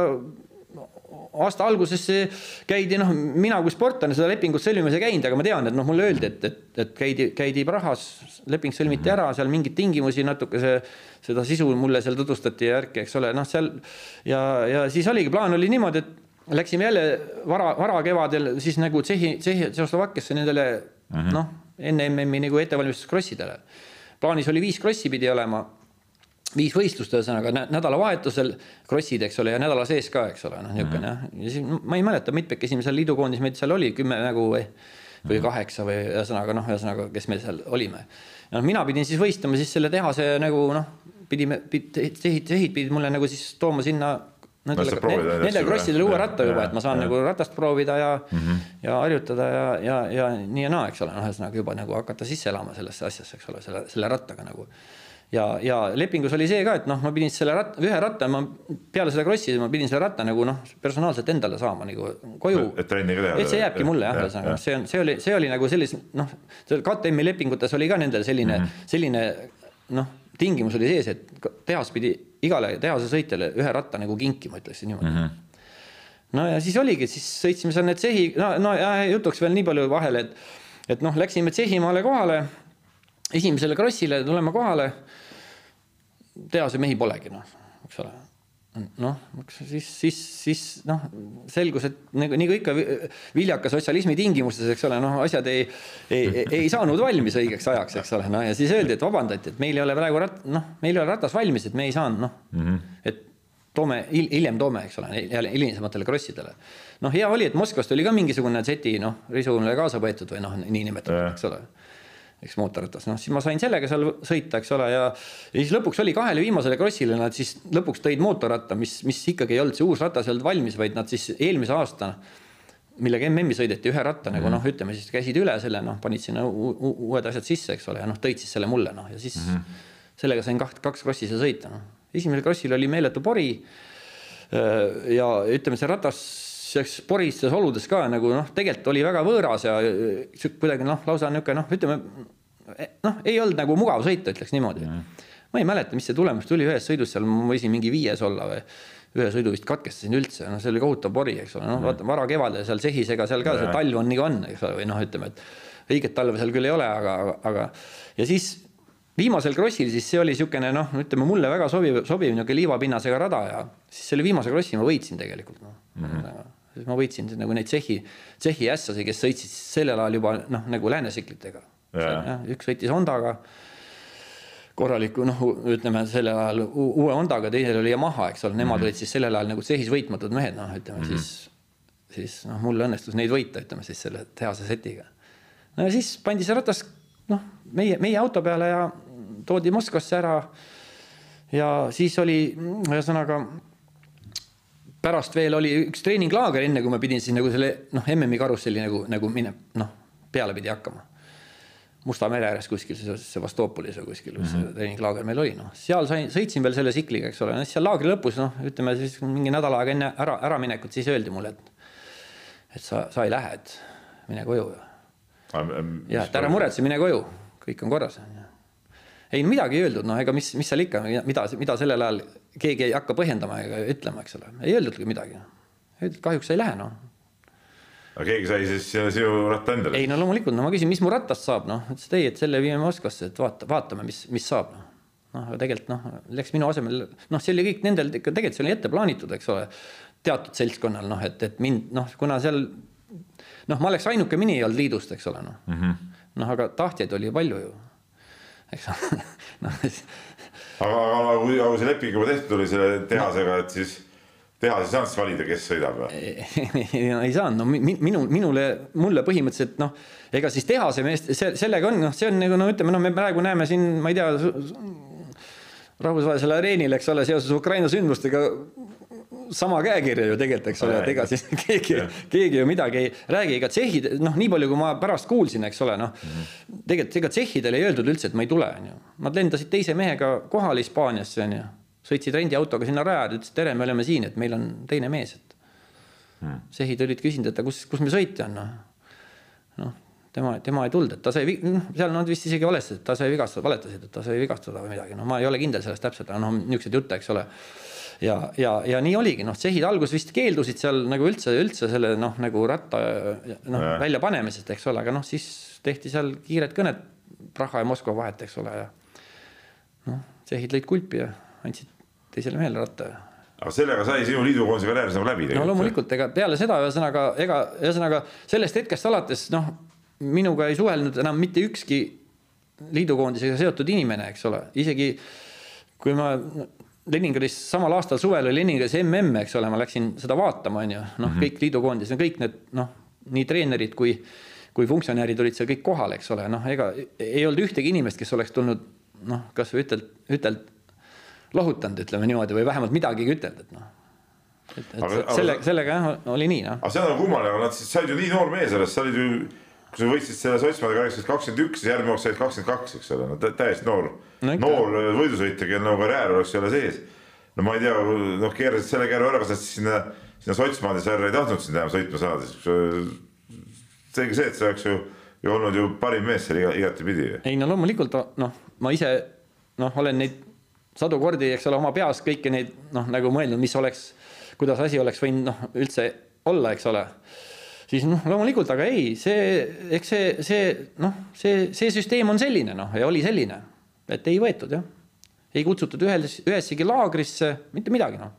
aasta alguses käidi, noh, mina kui sportlane seda lepingut sõlmimas ei käinud, aga ma tean, et noh, mulle öeldi, et, et, et käidi, käidi Prahas, leping sõlmiti ära, seal mingeid tingimusi natuke see, seda sisu mulle seal tutvustati ja värki, eks ole, noh, seal ja, ja siis oligi, plaan oli niimoodi, et läksime jälle vara, varakevadel siis nagu Tšehhi, Tšehhi, Tšehhoslovakkiasse nendele mm -hmm. noh, enne MM-i nagu ettevalmistus krossidele. plaanis oli viis krossi pidi olema viis võistlust, ühesõnaga nädalavahetusel krossid, eks ole, ja nädala sees ka, eks ole, noh, niisugune jah. ja siis ma ei mäleta, mitmekesi meil seal liidukoondis meid seal oli, kümme nagu või, või kaheksa või ühesõnaga noh, ühesõnaga, kes me seal olime. ja noh, mina pidin siis võistlema siis selle tehase nagu noh, pidime, tehid, tehid pidid mulle nagu siis tooma sinna nendele, nendele krossidele uue ratta juba, et ma saan ja, nagu ratast proovida ja mm, -hmm. ja harjutada ja, ja, ja nii ja naa, eks ole, noh, ühesõnaga juba nagu hakata sisse elama sellesse asjasse, eks ole, selle, selle rattaga nagu ja, ja lepingus oli see ka, et noh, ma pidin selle ratta, ühe ratta, ma peale seda krossi ma pidin selle ratta nagu noh, personaalselt endale saama nagu koju. et trenni ka teha. et see jääbki mulle jah, ühesõnaga see on, see oli, see oli nagu sellise noh, KTM-i lepingutes oli ka nendel selline mm, -hmm. selline noh, tingimus oli sees, et tehas pidi igale tehase sõitjale ühe ratta nagu kinkima, ütleksin niimoodi mm. -hmm no ja siis oligi, siis sõitsime seal need Tšehhi, no, no ja jutuks veel nii palju vahele, et, et noh, läksime Tšehhimaale kohale, esimesele krossile tuleme kohale tehase mehi polegi, noh, eks ole. noh, siis, siis, siis noh, selgus, et nagu, nagu ikka viljaka sotsialismi tingimustes, eks ole, noh, asjad ei, ei, ei saanud valmis õigeks ajaks, eks ole, no ja siis öeldi, et vabandati, et meil ei ole praegu rat-, noh, meil ei ole ratas valmis, et me ei saanud, noh mm, -hmm. et toome, hiljem toome, eks ole, jälle hilisematele krossidele. noh, hea oli, et Moskvast oli ka mingisugune seti, noh, risu mulle kaasa võetud või noh, niinimetatud, eks ole eks mootorratas, noh siis ma sain sellega seal sõita, eks ole, ja ja siis lõpuks oli kahele viimasele krossile nad siis lõpuks tõid mootorratta, mis, mis ikkagi ei olnud see uus ratas ei olnud valmis, vaid nad siis eelmise aasta millega MM-i sõideti ühe ratta mm -hmm. nagu noh, ütleme siis käisid üle selle, noh, panid sinna uued asjad sisse, eks ole, ja noh, tõid siis selle mulle, noh, ja siis mm -hmm. sellega sain kaht, kaks krossi seal sõita, noh. esimesel krossil oli meeletu pori. ja ütleme, see ratas sellistes poristes oludes ka nagu noh, tegelikult oli väga võõras ja kuidagi noh, lausa niisugune noh, ütleme noh, ei olnud nagu mugav sõita, ütleks niimoodi. Mm.. ma ei mäleta, mis see tulemus tuli ühes sõidus seal, ma võisin mingi viies olla või ühe sõidu vist katkestasin üldse, noh, see oli kohutav pori, eks ole, noh, vaata varakevadel seal Tšehhis, ega seal ka see talv on nagu on, eks ole, või noh, ütleme, et õiget talve seal küll ei ole, aga, aga ja siis viimasel krossil siis see oli niisugune noh, ütleme mulle väga sobiv, sobiv niisugune liivapinnasega rada ja siis selle viimase krossi ma võitsin tegelikult noh. Mm -hmm siis ma võitsin nagu neid Tšehhi, Tšehhi ässasi, kes sõitsid sellel ajal juba noh, nagu läänesiklitega. üks sõitis Hondaga korraliku noh, ütleme sellel ajal uue Hondaga, teisel oli Yamaha, eks ole, nemad mm -hmm. olid siis sellel ajal nagu Tšehhis võitmatud mehed, noh, ütleme mm -hmm. siis, siis noh, mul õnnestus neid võita, ütleme siis selle tehase setiga. no ja siis pandi see ratas noh, meie, meie auto peale ja toodi Moskvasse ära. ja siis oli ühesõnaga pärast veel oli üks treeninglaager, enne kui ma pidin siis nagu selle noh, MM-i karusselli nagu, nagu mine noh, peale pidi hakkama. Musta mere ääres kuskil, Sevastopolis või kuskil mm, -hmm. see treeninglaager meil oli, noh, seal sain, sõitsin veel selle tsikliga, eks ole, seal laagri lõpus, noh, ütleme siis mingi nädal aega enne ära, äraminekut, siis öeldi mulle, et et sa, sa ei lähe, et mine koju. ja, et ära muretse, mine koju, kõik on korras. ei, midagi ei öeldud, noh, ega mis, mis seal ikka, mida, mida sellel ajal keegi ei hakka põhjendama ega ütlema, eks ole, ei öeldudki midagi. kahjuks ei lähe, noh. aga keegi sai siis sinu ratta endale? ei no loomulikult, no ma küsin, mis mu rattast saab, noh, ütles, et ei, et selle viime Moskvasse, et vaata, vaatame, mis, mis saab, noh. noh, aga tegelikult noh, läks minu asemel, noh, see oli kõik nendel ikka tegelikult see oli ette plaanitud, eks ole. teatud seltskonnal noh, et, et mind noh, kuna seal noh, ma oleks ainuke mini olnud liidust, eks ole, noh mm -hmm.. noh, aga tahtjaid oli palju ju, eks ole *laughs* noh aga, aga kui, aga kui see leping juba tehtud oli selle tehasega, et siis tehas ei saanud siis valida, kes sõidab või? *laughs* ei saanud, no minu, minule, mulle põhimõtteliselt noh, ega siis tehase meest, see, sellega on, noh, see on nagu no ütleme, noh, me praegu näeme siin, ma ei tea, rahvusvahelisel areenil, eks ole, seoses Ukraina sündmustega sama käekirja ju tegelikult, eks ole, et ega siis *laughs* keegi, keegi ju midagi ei räägi, ega tšehhid, noh, nii palju, kui ma pärast kuulsin, eks ole, noh mm -hmm., tegelikult ega tšehhidel ei öeldud üldse, et ma ei tule, on ju. Nad lendasid teise mehega kohale Hispaaniasse, on ju. sõitsid rendiautoga sinna rajale, ütlesid tere, me oleme siin, et meil on teine mees, et hmm. sehid olid küsinud, et kus, kus meil sõita on, noh. noh, tema, tema ei tulnud, et ta sai, noh, seal nad vist isegi valestasid, et ta sai vigastada, valetasid, et ta sai vigastada või midagi, noh, ma ei ole kindel selles täpselt, aga noh, niisuguseid jutte, eks ole ja, ja, ja nii oligi, noh, tsehhid alguses vist keeldusid seal nagu üldse, üldse selle noh, nagu ratta noh, väljapanemisest, eks ole, aga noh, siis tehti seal kiired kõned Praha ja Moskva vahet, eks ole, ja noh, tsehhid lõid kulpi ja andsid teisele mehele ratta. aga sellega sai sinu liidukoondise karjääris nagu läbi tegelikult? no loomulikult, ega peale seda ühesõnaga, ega ühesõnaga sellest hetkest alates noh, minuga ei suhelnud enam mitte ükski liidukoondisega seotud inimene, eks ole, isegi kui ma Leningradis samal aastal suvel oli Leningradis mm, eks ole, ma läksin seda vaatama, on ju, noh mm -hmm., kõik liidukoondised, kõik need noh, nii treenerid kui, kui funktsionäärid olid seal kõik kohal, eks ole, noh, ega ei olnud ühtegi inimest, kes oleks tulnud noh, kasvõi ütelt, ütelt lohutanud, ütleme niimoodi, või vähemalt midagigi ütelnud, et noh. et, et aga, selle, sellega jah, oli nii, noh. aga see on nagu kummaline, nad siis said ju nii noor mees sellest, sa olid ju, kui sa võitsid selle Sotsmaade karikast kakskümmend üks, siis järgmine aasta said kakskümmend kaks, eks ole, no täiesti noor no,, noor võidusõitja, kellel nagu karjäär oleks jälle sees. no ma ei tea, noh, keerasid selle kärru ära, kas nad siis sinna, sinna Sotsmaade sarja ei tahtnud sind enam sõitma saada, siis selge see, et see oleks ju, ju olnud ju parim mees seal iga, igatepidi. ei no loomulikult noh, ma ise noh, olen neid sadu kordi, eks ole, oma peas kõiki neid noh, nagu mõelnud, mis oleks, kuidas asi oleks võinud noh, üldse olla, eks ole. Siis noh, loomulikult, aga ei, see, eks see, see noh, see, see süsteem on selline noh, ja oli selline, et ei võetud jah, ei kutsutud ühes, ühessegi laagrisse, mitte midagi noh.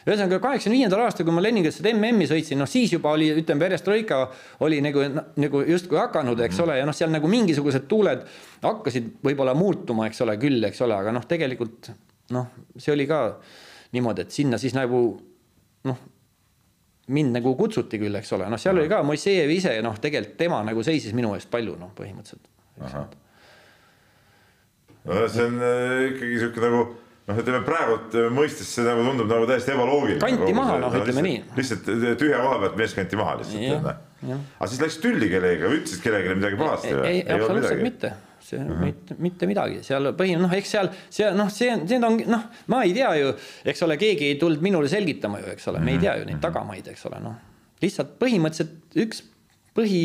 Ühesõnaga kaheksakümne viiendal aastal, kui ma Leningradis seda MM-i sõitsin, noh siis juba oli, ütleme, perestroika oli nagu, nagu justkui hakanud, eks ole, ja noh, seal nagu mingisugused tuuled hakkasid võib-olla muutuma, eks ole, küll, eks ole, aga noh, tegelikult noh, see oli ka niimoodi, et sinna siis nagu noh, mind nagu kutsuti küll, eks ole, noh, seal oli ka Moisejev ise, noh, tegelikult tema nagu seisis minu eest palju, noh, põhimõtteliselt. no see on äh, ikkagi sihuke nagu noh, ütleme praegult mõistes see nagu tundub nagu täiesti ebaloogiline. kanti maha, noh, ütleme nii. lihtsalt tühja koha pealt mees kanti maha lihtsalt. aga siis läks tülli kellegagi, ütlesid kellelegi midagi pahasti või? ei, ei, absoluutselt mitte see uh -huh. mitte, mitte midagi, seal põhi, noh, eks seal, see noh, see on, need on noh, ma ei tea ju, eks ole, keegi ei tulnud minule selgitama ju, eks ole, me ei tea ju neid tagamaid, eks ole, noh. lihtsalt põhimõtteliselt üks põhi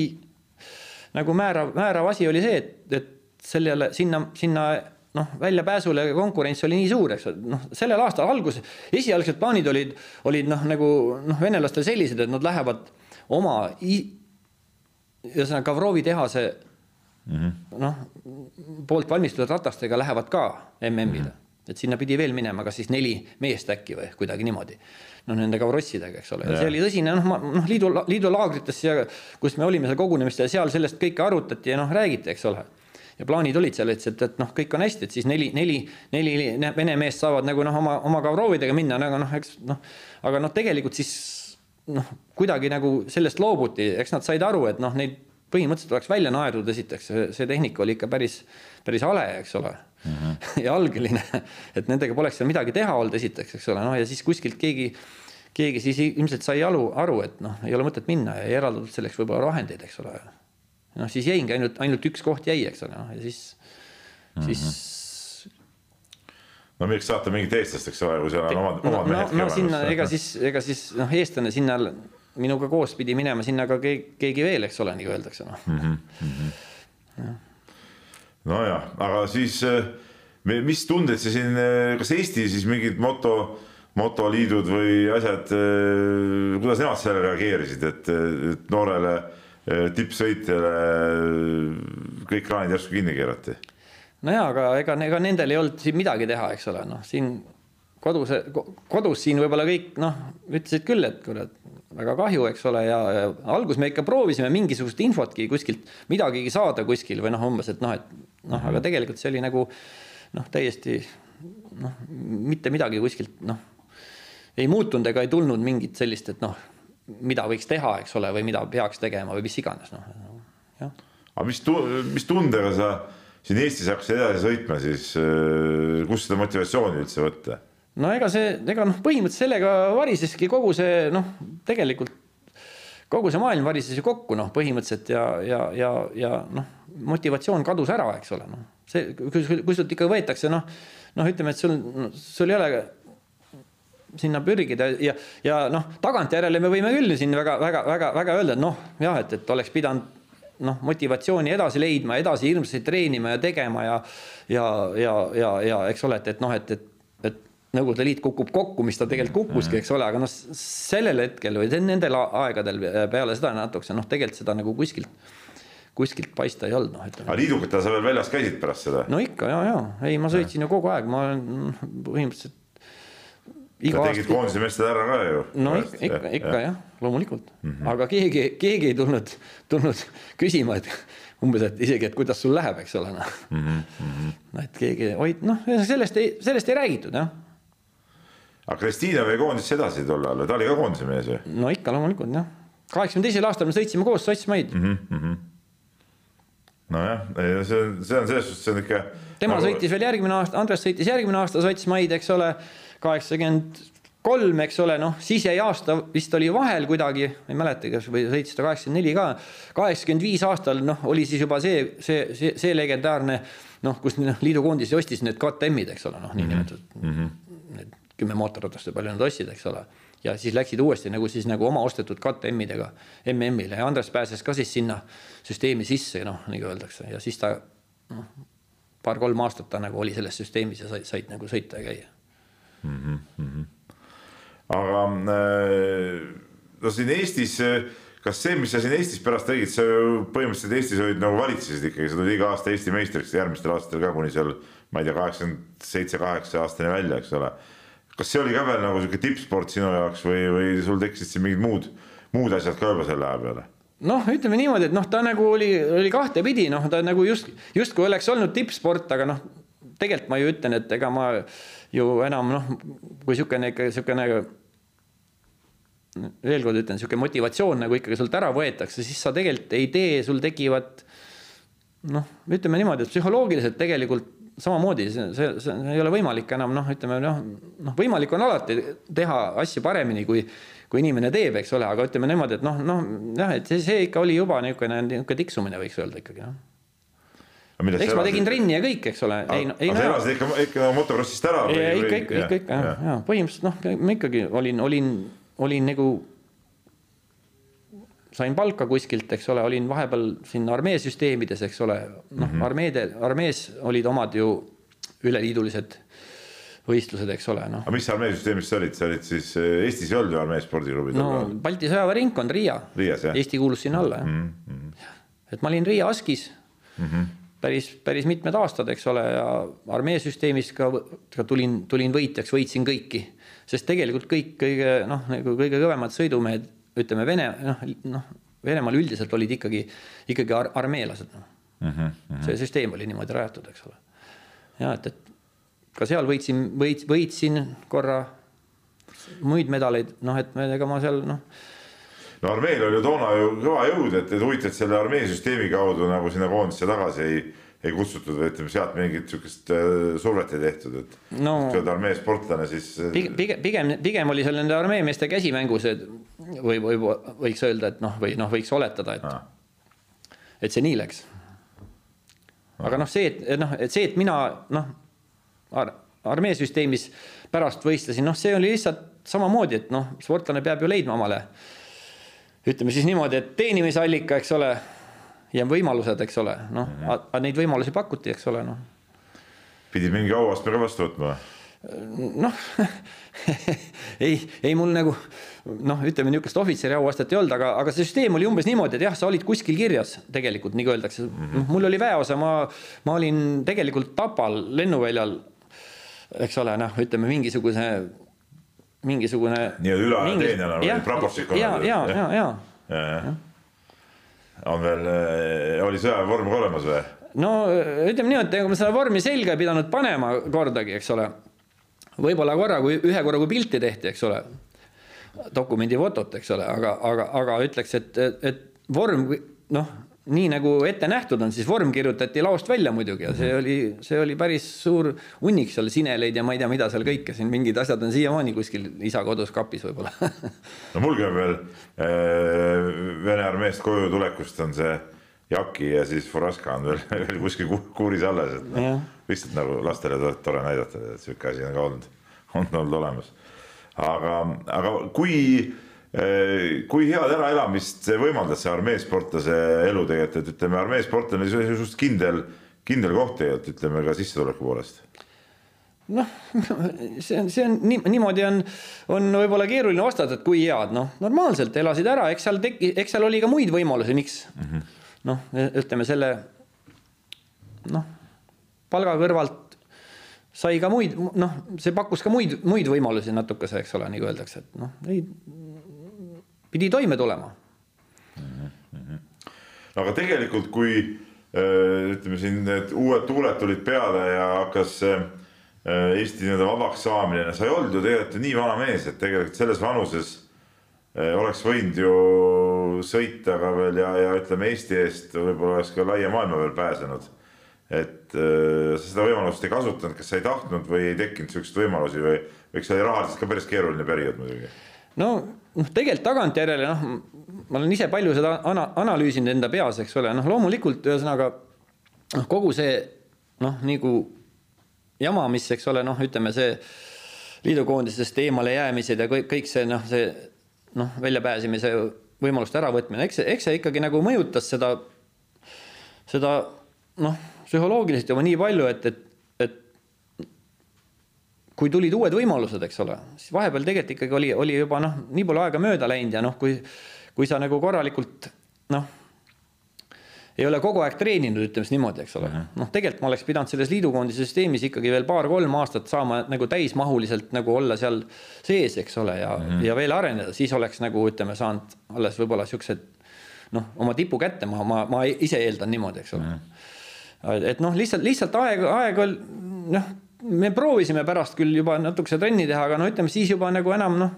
nagu määrav, määrav asi oli see, et, et sellele sinna, sinna noh, väljapääsule konkurents oli nii suur, eks ole, noh, sellel aastal alguses esialgsed plaanid olid, olid noh, nagu noh, venelastel sellised, et nad lähevad oma ühesõnaga Gavrovi tehase mm -hmm. noh, poolt valmistatud ratastega lähevad ka MM-ile mm. -hmm et sinna pidi veel minema, kas siis neli meest äkki või kuidagi niimoodi. noh, nende Gavrossidega, eks ole, see oli tõsine, noh, noh, liidu, liidu laagrites ja kus me olime seal kogunemistel ja seal sellest kõike arutati ja noh, räägiti, eks ole ja plaanid olid seal, ütles, et, et noh, kõik on hästi, et siis neli, neli, neli vene meest saavad nagu noh, oma, oma Gavrovidega minna, aga noh, eks noh, aga noh, tegelikult siis noh, kuidagi nagu sellest loobuti, eks nad said aru, et noh, neid põhimõtteliselt oleks välja naerdud, esiteks see tehnika oli ikka päris, päris hale, eks ole mm. -hmm. ja algeline, *laughs* et nendega poleks seal midagi teha olnud, esiteks, eks ole, noh ja siis kuskilt keegi, keegi siis ilmselt sai aru, aru, et noh, ei ole mõtet minna ja ei eraldatud selleks võib-olla vahendeid, eks ole noh, siis jäingi ainult, ainult üks koht jäi, eks ole, noh ja siis mm, -hmm. siis. no miks saata mingit eestlast, eks ole, kui seal on omad, omad mehed no, no sinna, ega siis, ega siis noh, eestlane sinna minuga koos pidi minema sinna ka keegi, veel, eks ole, nagu öeldakse, noh. Mm -hmm.. nojah, aga siis eh, mis tundeid see siin, eh, kas Eesti siis mingid moto, motoliidud või asjad, eh, kuidas nemad sellele reageerisid, et, et noorele Äh, tippsõitjale kõik kraanid järsku kinni keerati. nojaa, aga ega, ega nendel ei olnud siin midagi teha, eks ole, noh, siin kodus, kodus siin võib-olla kõik noh, ütlesid küll, et kurat, väga kahju, eks ole, ja, alguses me ikka proovisime mingisugust infotki kuskilt midagigi saada kuskil või noh, umbes, et noh, et noh, aga tegelikult see oli nagu noh, täiesti noh, mitte midagi kuskilt noh, ei muutunud ega ei tulnud mingit sellist, et noh mida võiks teha, eks ole, või mida peaks tegema või mis iganes, noh, jah. aga mis, mis tundega sa siin Eestis hakkasid edasi sõitma, siis äh, kust seda motivatsiooni üldse võtta? No ega see, ega noh, põhimõtteliselt sellega variseski kogu see noh, tegelikult kogu see maailm varises ju kokku noh, põhimõtteliselt ja, ja, ja, ja noh, motivatsioon kadus ära, eks ole, noh, see, kui, kui sult ikka võetakse noh noh, ütleme, et sul, sul ei ole sinna pürgida ja, ja noh, tagantjärele me võime küll siin väga-väga-väga-väga öelda, et noh, jah, et, et oleks pidanud noh, motivatsiooni edasi leidma, edasi hirmsasti treenima ja tegema ja ja, ja, ja, ja eks ole, et, et noh, et, et Nõukogude Liit kukub kokku, mis ta tegelikult kukkuski, eks ole, aga noh, sellel hetkel või nendel aegadel peale seda natukese noh, tegelikult seda nagu kuskilt kuskilt paista ei olnud, noh ütleme. aga liidukatega sa veel väljas käisid pärast seda? no ikka ja, ja ei, ma sõitsin ju kogu aeg, ma olen põhimõtteliselt sa tegid koondise meestele ära ka ju. no ikka, ikka, ikka jah, loomulikult mm, -hmm. aga keegi, keegi ei tulnud, tulnud küsima, et *laughs* umbes, et isegi, et kuidas sul läheb, eks ole, noh mm -hmm.. et keegi hoid-, noh, sellest ei, sellest ei räägitud, jah. Aga Kristiina vei koondisse edasi tol ajal, ta oli ka koondise mees ju? no ikka, loomulikult jah. kaheksakümne teisel aastal me sõitsime koos sotsmaid mm. -hmm. nojah, see on, see on selles suhtes, see on ikka. tema nagu... sõitis veel järgmine aasta, Andres sõitis järgmine aasta sotsmaid, eks ole kaheksakümmend kolm, eks ole, noh, siis jäi aasta vist oli vahel kuidagi, ma ei mäleta, kas või sõitis ta kaheksakümmend neli ka. kaheksakümmend viis aastal, noh, oli siis juba see, see, see, see legendaarne noh, kus noh, liidukoondis ostis need KTM-id, eks ole, noh, niinimetatud mm -hmm. Kümme mootorratast või palju nad ostsid, eks ole. ja siis läksid uuesti nagu siis nagu oma ostetud KTM-idega MM-ile ja Andres pääses ka siis sinna süsteemi sisse, noh, nagu öeldakse, ja siis ta noh, paar-kolm aastat ta nagu oli selles süsteemis ja said, said nagu sõita ja käia mm. -hmm. aga äh, no siin Eestis, kas see, mis sa siin Eestis pärast tegid, sa ju põhimõtteliselt Eestis olid nagu valitsesid ikkagi, sa tulid iga aasta Eesti meistriks järgmistel aastatel ka kuni seal, ma ei tea, kaheksakümmend seitse, kaheksa aastani välja, eks ole. Kas see oli ka veel nagu sihuke tippsport sinu jaoks või, või sul tekkisid siin mingid muud, muud asjad ka juba selle aja peale? noh, ütleme niimoodi, et noh, ta nagu oli, oli kahtepidi, noh, ta nagu just, justkui oleks olnud tippsport, aga noh, tegelikult ma ju ütlen, et ega ma ju enam noh, kui niisugune ikka niisugune veel kord ütlen, niisugune motivatsioon nagu ikkagi sult ära võetakse, siis sa tegelikult ei tee, sul tekivad noh, ütleme niimoodi, et psühholoogiliselt tegelikult samamoodi see, see, see ei ole võimalik enam noh, ütleme noh, noh, võimalik on alati teha asju paremini, kui kui inimene teeb, eks ole, aga ütleme niimoodi, et noh, noh jah, et see, see ikka oli juba niisugune, niisugune tiksumine, võiks öelda ikkagi jah eks ma tegin trenni ja kõik, eks ole. ei, ei, aga sa elasid ikka, ikka motokrossist ära? ikka, ikka, ikka, ikka ja, ja põhimõtteliselt noh, ma ikkagi olin, olin, olin nagu. Sain palka kuskilt, eks ole, olin vahepeal siin armeesüsteemides, eks ole, noh mm -hmm. armeede, armees olid omad ju üleliidulised võistlused, eks ole, noh. aga mis armeesüsteemis sa olid, sa olid siis Eestis ei olnud ju armee spordiklubid? no Balti sõjaväeringkond Riia. Eesti kuulus sinna alla jah mm. -hmm. et ma olin Riia Askis mm. -hmm päris, päris mitmed aastad, eks ole, ja armeesüsteemis ka, ka tulin, tulin võitjaks, võitsin kõiki. sest tegelikult kõik kõige noh, nagu kõige kõvemad sõidumehed, ütleme Vene, noh, noh, Venemaal üldiselt olid ikkagi, ikkagi ar armeelased no.. Mm -hmm. see süsteem oli niimoodi rajatud, eks ole. ja et, et ka seal võitsin, võit-, võitsin korra muid medaleid, noh, et ega ma seal noh no armeel oli toona ju kõva jõud, et, et huvitav, et selle armeesüsteemi kaudu nagu sinna koondisse tagasi ei, ei kutsutud ütleme, sealt mingit sihukest äh, survet ei tehtud, et no, öelda armee sportlane siis. Äh, pigem, pigem, pigem oli seal nende armeemeeste käsimängus, et või, või võiks öelda, et noh, või noh, võiks oletada, et ah., et see nii läks. aga noh, see, et noh, et see, et mina noh ar, armeesüsteemis pärast võistlesin, noh, see oli lihtsalt samamoodi, et noh, sportlane peab ju leidma omale ütleme siis niimoodi, et teenimisallika, eks ole, ja võimalused, eks ole, noh mm -hmm., neid võimalusi pakuti, eks ole, noh. pidid mingi auastme ka vastu võtma noh *laughs* ei, ei mul nagu noh, ütleme niisugust ohvitseri auastet ei olnud, aga, aga see süsteem oli umbes niimoodi, et jah, sa olid kuskil kirjas tegelikult, nagu öeldakse mm. -hmm. mul oli väeosa, ma, ma olin tegelikult Tapal lennuväljal, eks ole, noh, ütleme mingisuguse mingisugune. nii-öelda üleajateenijana või praportsikuna. ja, ja, ja, ja, ja, ja. On veel, eh, oli sõjaväevorm ka olemas või? no ütleme niimoodi, ega ma seda vormi selga ei pidanud panema kordagi, eks ole. võib-olla korra, kui ühe korra, kui pilti tehti, eks ole, dokumendi fotot, eks ole, aga, aga, aga ütleks, et, et vorm noh nii nagu ette nähtud on, siis vorm kirjutati laost välja muidugi ja see mhm. oli, see oli päris suur hunnik seal sineleid ja ma ei tea, mida seal kõike siin mingid asjad on siiamaani kuskil isa kodus kapis võib-olla *laughs* no mulgi on veel äh, Vene armeest koju tulekust on see jaki ja siis Furaska on veel, *laughs* veel kuskil kuuris alles, et noh, lihtsalt nagu lastele tore näidata, et sihuke asi on ka olnud, *laughs* on olnud olemas. aga, aga kui, kui head äraelamist võimaldas see armeesportlase elu tegelikult, et ütleme, armeesportlane on just kindel, kindel koht tegelikult, ütleme ka sissetuleku poolest. Noh, see on, see on nii, niimoodi on, on võib-olla keeruline vastata, et kui head, noh, normaalselt elasid ära, eks seal teki-, eks seal oli ka muid võimalusi, miks mm -hmm noh, ütleme selle noh, palga kõrvalt sai ka muid, noh, see pakkus ka muid, muid võimalusi natukese, eks ole, nagu öeldakse, et noh, ei, pidi toime tulema mm. -hmm. aga tegelikult, kui äh, ütleme siin need uued tuuled tulid peale ja hakkas äh, Eesti nii-öelda vabaks saamine, sa ei olnud ju tegelikult nii vana mees, et tegelikult selles vanuses oleks võinud ju sõita ka veel ja, ja ütleme Eesti eest võib-olla oleks ka laia maailma veel pääsenud. et äh, sa seda võimalust ei kasutanud, kas sa ei tahtnud või ei tekkinud siukseid võimalusi või, või eks see oli rahaliselt ka päris keeruline periood muidugi? no noh, tegelikult tagantjärele noh, ma olen ise palju seda ana-, analüüsinud enda peas, eks ole, noh, loomulikult ühesõnaga noh, kogu see noh, nagu jama, mis, eks ole, noh, ütleme see liidukoondistest eemale jäämised ja kõik, kõik see noh, see noh, väljapääsemise võimaluste äravõtmine, eks see, eks see ikkagi nagu mõjutas seda, seda noh, psühholoogiliselt juba nii palju, et, et kui tulid uued võimalused, eks ole, siis vahepeal tegelikult ikkagi oli, oli juba noh, nii palju aega mööda läinud ja noh, kui, kui sa nagu korralikult noh ei ole kogu aeg treeninud, ütleme siis niimoodi, eks ole. Mhm. noh, tegelikult ma oleks pidanud selles liidukoondise süsteemis ikkagi veel paar-kolm aastat saama nagu täismahuliselt nagu olla seal sees, eks ole, ja mm, -hmm. ja veel areneda, siis oleks nagu ütleme, saanud alles võib-olla siuksed noh, oma tipu kätte, ma, ma, ma ise eeldan niimoodi, eks ole mm. -hmm. et noh, lihtsalt, lihtsalt aeg, aeg oli noh, me proovisime pärast küll juba natukese trenni teha, aga no ütleme siis juba nagu enam noh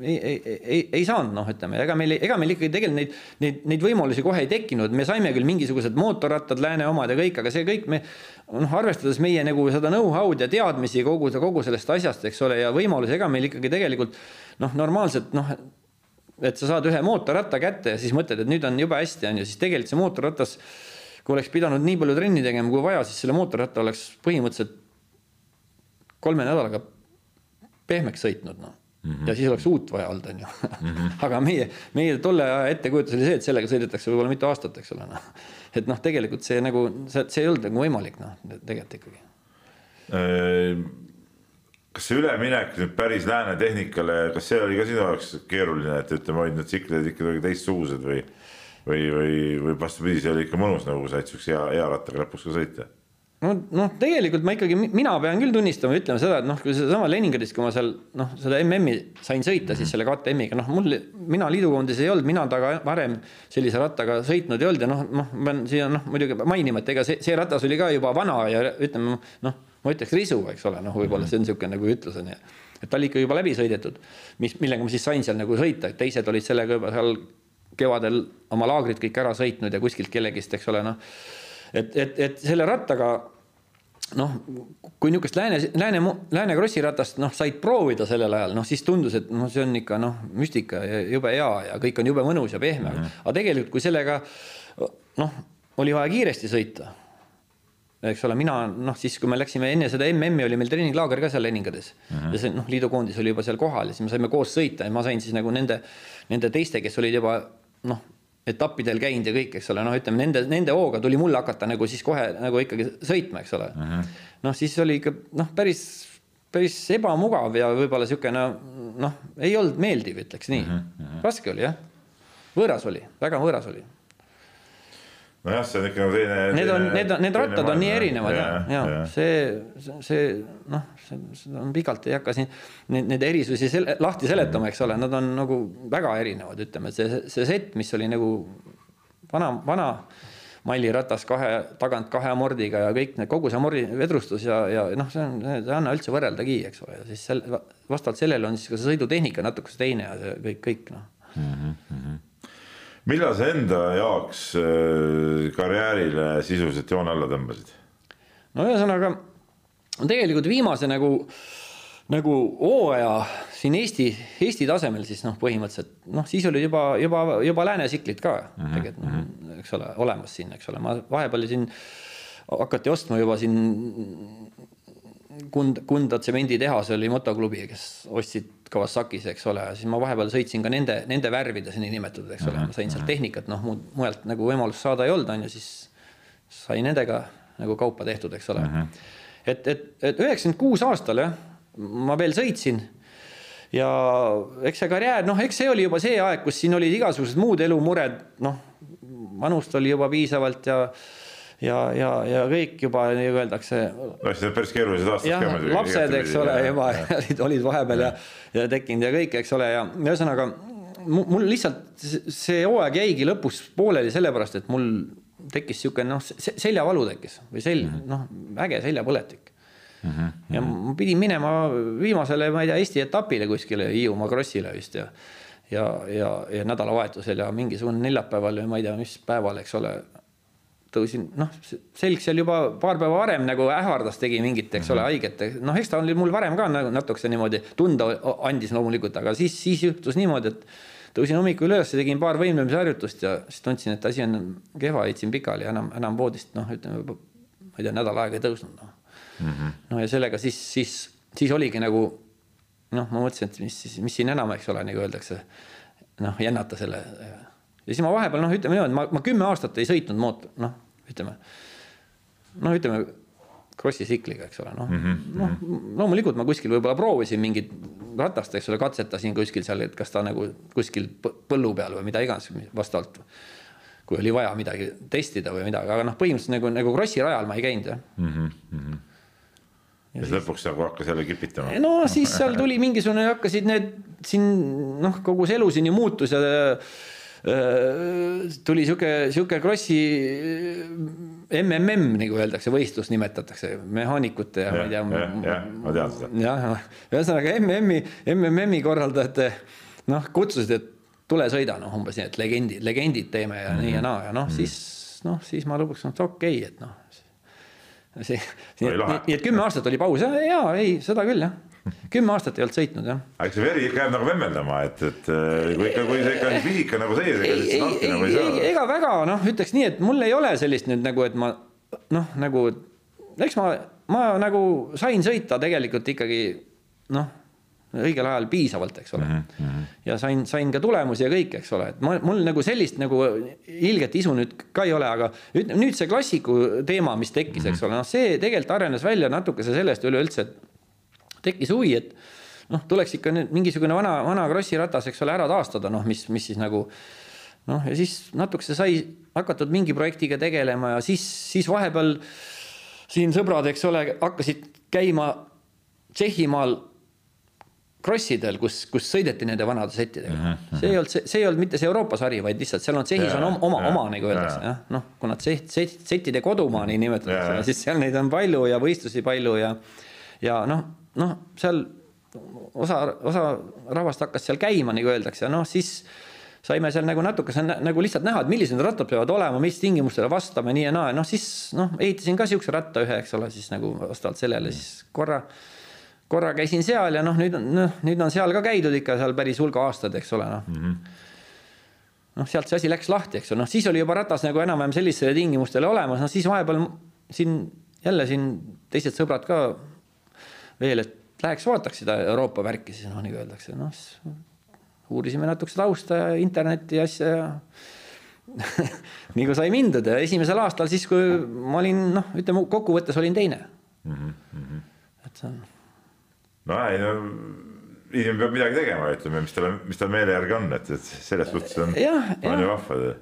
ei, ei, ei, ei saanud, noh, ütleme, ega meil, ega meil ikkagi tegelikult neid, neid, neid võimalusi kohe ei tekkinud, me saime küll mingisugused mootorrattad, lääne omad ja kõik, aga see kõik me noh, arvestades meie nagu seda know-how'd ja teadmisi kogu, kogu sellest asjast, eks ole, ja võimalusi, ega meil ikkagi tegelikult noh, normaalselt noh, et sa saad ühe mootorratta kätte ja siis mõtled, et nüüd on jube hästi, on ju, siis tegelikult see mootorratas, kui oleks pidanud nii palju trenni tegema kui vaja, siis selle mootorratta oleks põhimõtteliselt kolme nädalaga pehmeks sõitnud, noh Mm -hmm. ja siis oleks uut vaja olnud, on ju mm. -hmm. *laughs* aga meie, meie tolle aja ettekujutus oli see, et sellega sõidetakse võib-olla mitu aastat, eks ole, noh. et noh, tegelikult see nagu, see, ei olnud nagu võimalik, noh, tegelikult ikkagi. Äh, kas see üleminek nüüd päris lääne tehnikale, kas see oli ka sinu jaoks keeruline, et ütleme, olid need tsiklid ikka kuidagi teistsugused või, või, või, või vastupidi, see oli ikka mõnus, nagu said siukse hea, hea rattaga lõpuks ka sõita no noh, tegelikult ma ikkagi, mina pean küll tunnistama, ütlema seda, et noh, kui sedasama Leningradis, kui ma seal noh, seda MM-i sain sõita siis selle KTM-iga, noh, mul, mina liidukoondis ei olnud, mina taga varem sellise rattaga sõitnud ei olnud ja noh, noh, ma pean siia noh, muidugi mainima, et ega see, see ratas oli ka juba vana ja ütleme noh, ma ütleks risu, eks ole, noh, võib-olla see on niisugune nagu ütlus on ju. et ta oli ikka juba läbi sõidetud, mis, millega ma siis sain seal nagu sõita, et teised olid sellega juba seal kevadel oma laagrid kõik ära sõitnud ja kuskilt kellegist, eks ole, noh et, et, et selle rattaga noh, kui niisugust lääne, lääne, lääne krossi ratast noh, said proovida sellel ajal, noh siis tundus, et noh, see on ikka noh, müstika ja jube hea ja kõik on jube mõnus ja pehme mm. -hmm. aga tegelikult, kui sellega noh, oli vaja kiiresti sõita. eks ole, mina noh, siis kui me läksime enne seda MM-i oli meil treeninglaager ka seal Leningades mm -hmm. ja see noh, liidukoondis oli juba seal kohal ja siis me saime koos sõita ja ma sain siis nagu nende, nende teiste, kes olid juba noh etappidel käinud ja kõik, eks ole, noh, ütleme nende, nende hooga tuli mul hakata nagu siis kohe nagu ikkagi sõitma, eks ole mhm. -huh.. noh, siis oli ikka noh, päris, päris ebamugav ja võib-olla niisugune noh, ei olnud meeldiv, ütleks nii uh. -huh. raske oli jah, võõras oli, väga võõras oli nojah, see on ikka nagu teine. Need on, need on, need rattad on nii erinevad ja, ja, ja see, see noh, seda on pikalt ei hakka siin neid, neid erisusi sel, lahti seletama, eks ole, nad on nagu väga erinevad, ütleme, et see, see sett, mis oli nagu vana, vana malliratas kahe, tagant kahe amordiga ja kõik need, kogu see amordi vedrustus ja, ja noh, see on, see ei anna üldse võrreldagi, eks ole, ja siis sel, vastavalt sellele on siis ka see sõidutehnika natukese teine ja kõik, kõik noh. Mm -hmm millal sa enda jaoks äh, karjäärile sisuliselt joone alla tõmbasid? no ühesõnaga tegelikult viimase nagu nagu hooaja siin Eesti, Eesti tasemel siis noh, põhimõtteliselt noh, siis olid juba, juba, juba läänesiklid ka mm -hmm. tegelikult noh, eks ole, olemas siin, eks ole, ma vahepeal siin hakati ostma juba siin Kund-, Kunda tsemenditehas oli motoklubi, kes ostsid Kawasakis, eks ole, siis ma vahepeal sõitsin ka nende, nende värvides niinimetatud, eks ole, ma sain sealt tehnikat, noh, muud mujalt nagu võimalust saada ei olnud, on ju, siis sai nendega nagu kaupa tehtud, eks ole mm. -hmm. et, et, et üheksakümmend kuus aastal jah, ma veel sõitsin ja eks see karjäär, noh, eks see oli juba see aeg, kus siin olid igasugused muud elumured, noh, vanust oli juba piisavalt ja ja, ja, ja kõik juba nagu öeldakse. no siis on päris keerulised aastad ka muidugi. lapsed, eks ole, juba *laughs* olid, olid vahepeal ja, ja, tekkinud ja kõik, eks ole, ja ühesõnaga mul lihtsalt see hooaeg jäigi lõpus pooleli sellepärast, et mul tekkis niisugune noh, seljavalu tekkis või sel-, mhm. noh, äge seljapõletik mm. -hmm. ja ma pidin minema viimasele, ma ei tea, Eesti etapile kuskile Hiiumaa krossile vist ja ja, ja, ja nädalavahetusel ja mingisugune neljapäeval või ma ei tea, mis päeval, eks ole, tõusin, noh, selg seal juba paar päeva varem nagu ähvardas, tegi mingit, eks ole, mhm. haiget, noh, eks ta oli mul varem ka nagu natukese niimoodi tunda andis loomulikult, aga siis, siis juhtus niimoodi, et tõusin hommikul üles, tegin paar võimlemisharjutust ja siis tundsin, et asi on kehva, jätsin pikali ja enam, enam voodist, noh, ütleme, ma ei tea, nädal aega ei tõusnud, noh mm -hmm.. no ja sellega siis, siis, siis oligi nagu noh, ma mõtlesin, et mis siis, mis siin enam, eks ole, nagu öeldakse, noh, jännata selle ja siis ma vahepeal noh, ütleme niimoodi, ma, ma kümme aastat ei sõitnud mootor, noh, ütleme, noh, ütleme krossi tsikliga, eks ole, noh mm -hmm., noh, loomulikult ma kuskil võib-olla proovisin mingit ratast, eks ole, katsetasin kuskil seal, et kas ta nagu kuskil põllu peal või mida iganes vastavalt. kui oli vaja midagi testida või midagi, aga noh, põhimõtteliselt nagu, nagu krossi rajal ma ei käinud jah mm. -hmm. ja, ja siis lõpuks nagu hakkas jälle kipitama. no siis seal tuli mingisugune, hakkasid need siin noh, kogu see elu siin ju muutus ja tuli sihuke, sihuke krossi MMM nagu öeldakse, võistlus nimetatakse, mehaanikute ja, ja ma ei tea. jah, ma tean seda. jah, ühesõnaga MM-i, MMM-i korraldajate noh, kutsusid, et tule sõida, noh, umbes nii, et legendid, legendid teeme ja mm -hmm. nii ja naa ja noh mm -hmm., siis noh, siis ma lõpuks noh, et okei okay,, et noh. See, nii, nii et kümme aastat oli paus ja, ja ei, seda küll jah kümme aastat ei olnud sõitnud jah. aga eks see veri ikka jääb nagu vemmeldama, et, et äh, kui ikka, kui see ikka pisik on nagu sees, ega siis nautida nagu ei saa. ega väga noh, ütleks nii, et mul ei ole sellist nüüd nagu, et ma noh, nagu eks ma, ma nagu sain sõita tegelikult ikkagi noh, õigel ajal piisavalt, eks ole mm. -hmm. ja sain, sain ka tulemusi ja kõik, eks ole, et ma, mul nagu sellist nagu ilget isu nüüd ka ei ole, aga ütleme nüüd see klassiku teema, mis tekkis, eks ole, noh, see tegelikult arenes välja natukese sellest üleüldse, et tekkis huvi, et noh, tuleks ikka nüüd mingisugune vana, vana Krossi ratas, eks ole, ära taastada, noh, mis, mis siis nagu noh, ja siis natukese sai hakatud mingi projektiga tegelema ja siis, siis vahepeal siin sõbrad, eks ole, hakkasid käima Tšehhimaal krossidel, kus, kus sõideti nende vanade settidega. Mm. -hmm. see ei olnud, see ei olnud mitte see Euroopa sari, vaid lihtsalt seal on Tšehhis on oma, oma, oma nagu öeldakse jah, noh, kuna set, set, settide kodumaa nii nimetatakse, siis seal neid on palju ja võistlusi palju ja ja noh noh, seal osa, osa rahvast hakkas seal käima, nagu öeldakse, noh, siis saime seal nagu natukese nagu lihtsalt näha, et millised need rattad peavad olema, mis tingimustele vastama, nii ja naa, noh siis noh, ehitasin ka siukse ratta ühe, eks ole, siis nagu vastavalt sellele siis korra, korra käisin seal ja noh, nüüd on, noh, nüüd on seal ka käidud ikka seal päris hulga aastaid, eks ole, noh mm -hmm noh, sealt see asi läks lahti, eks ole, noh, siis oli juba ratas nagu enam-vähem sellistele tingimustele olemas, noh siis vahepeal siin jälle siin teised sõbrad ka veel, et läheks vaataks seda Euroopa värki, siis noh, nagu öeldakse, noh, uurisime natukese tausta ja internetti ja asja ja *laughs* nagu sai mindud ja esimesel aastal siis, kui ma olin noh, ütleme kokkuvõttes olin teine mm. -hmm. et see on. No ei no inimene peab midagi tegema, ütleme, mis talle, mis tal meele järgi on, et, et selles suhtes on, on ju vahva.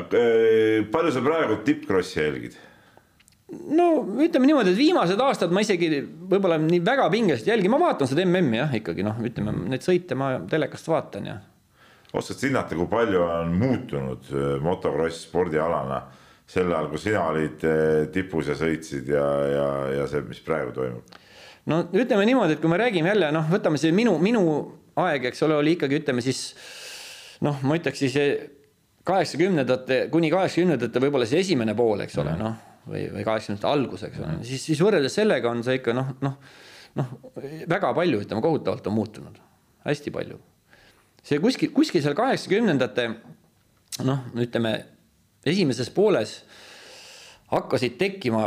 aga äh, palju sa praegu tippkrossi jälgid? no ütleme niimoodi, et viimased aastad ma isegi võib-olla nii väga pingeliselt jälgin, ma vaatan seda MM-i jah, ikkagi noh, ütleme neid sõite ma telekast vaatan ja. oskad sa hinnata, kui palju on muutunud äh, motokross spordialana sel ajal, kui sina olid äh, tipus ja sõitsid ja, ja, ja see, mis praegu toimub? No ütleme niimoodi, et kui me räägime jälle noh, võtame see minu, minu aeg, eks ole, oli ikkagi ütleme siis noh, ma ütleks siis kaheksakümnendate kuni kaheksakümnendate võib-olla see esimene pool, eks ole, noh või, või kaheksakümnendate algus, eks ole, siis, siis võrreldes sellega on see ikka noh, noh, noh, väga palju, ütleme kohutavalt on muutunud, hästi palju. see kuskil, kuskil seal kaheksakümnendate noh, ütleme esimeses pooles hakkasid tekkima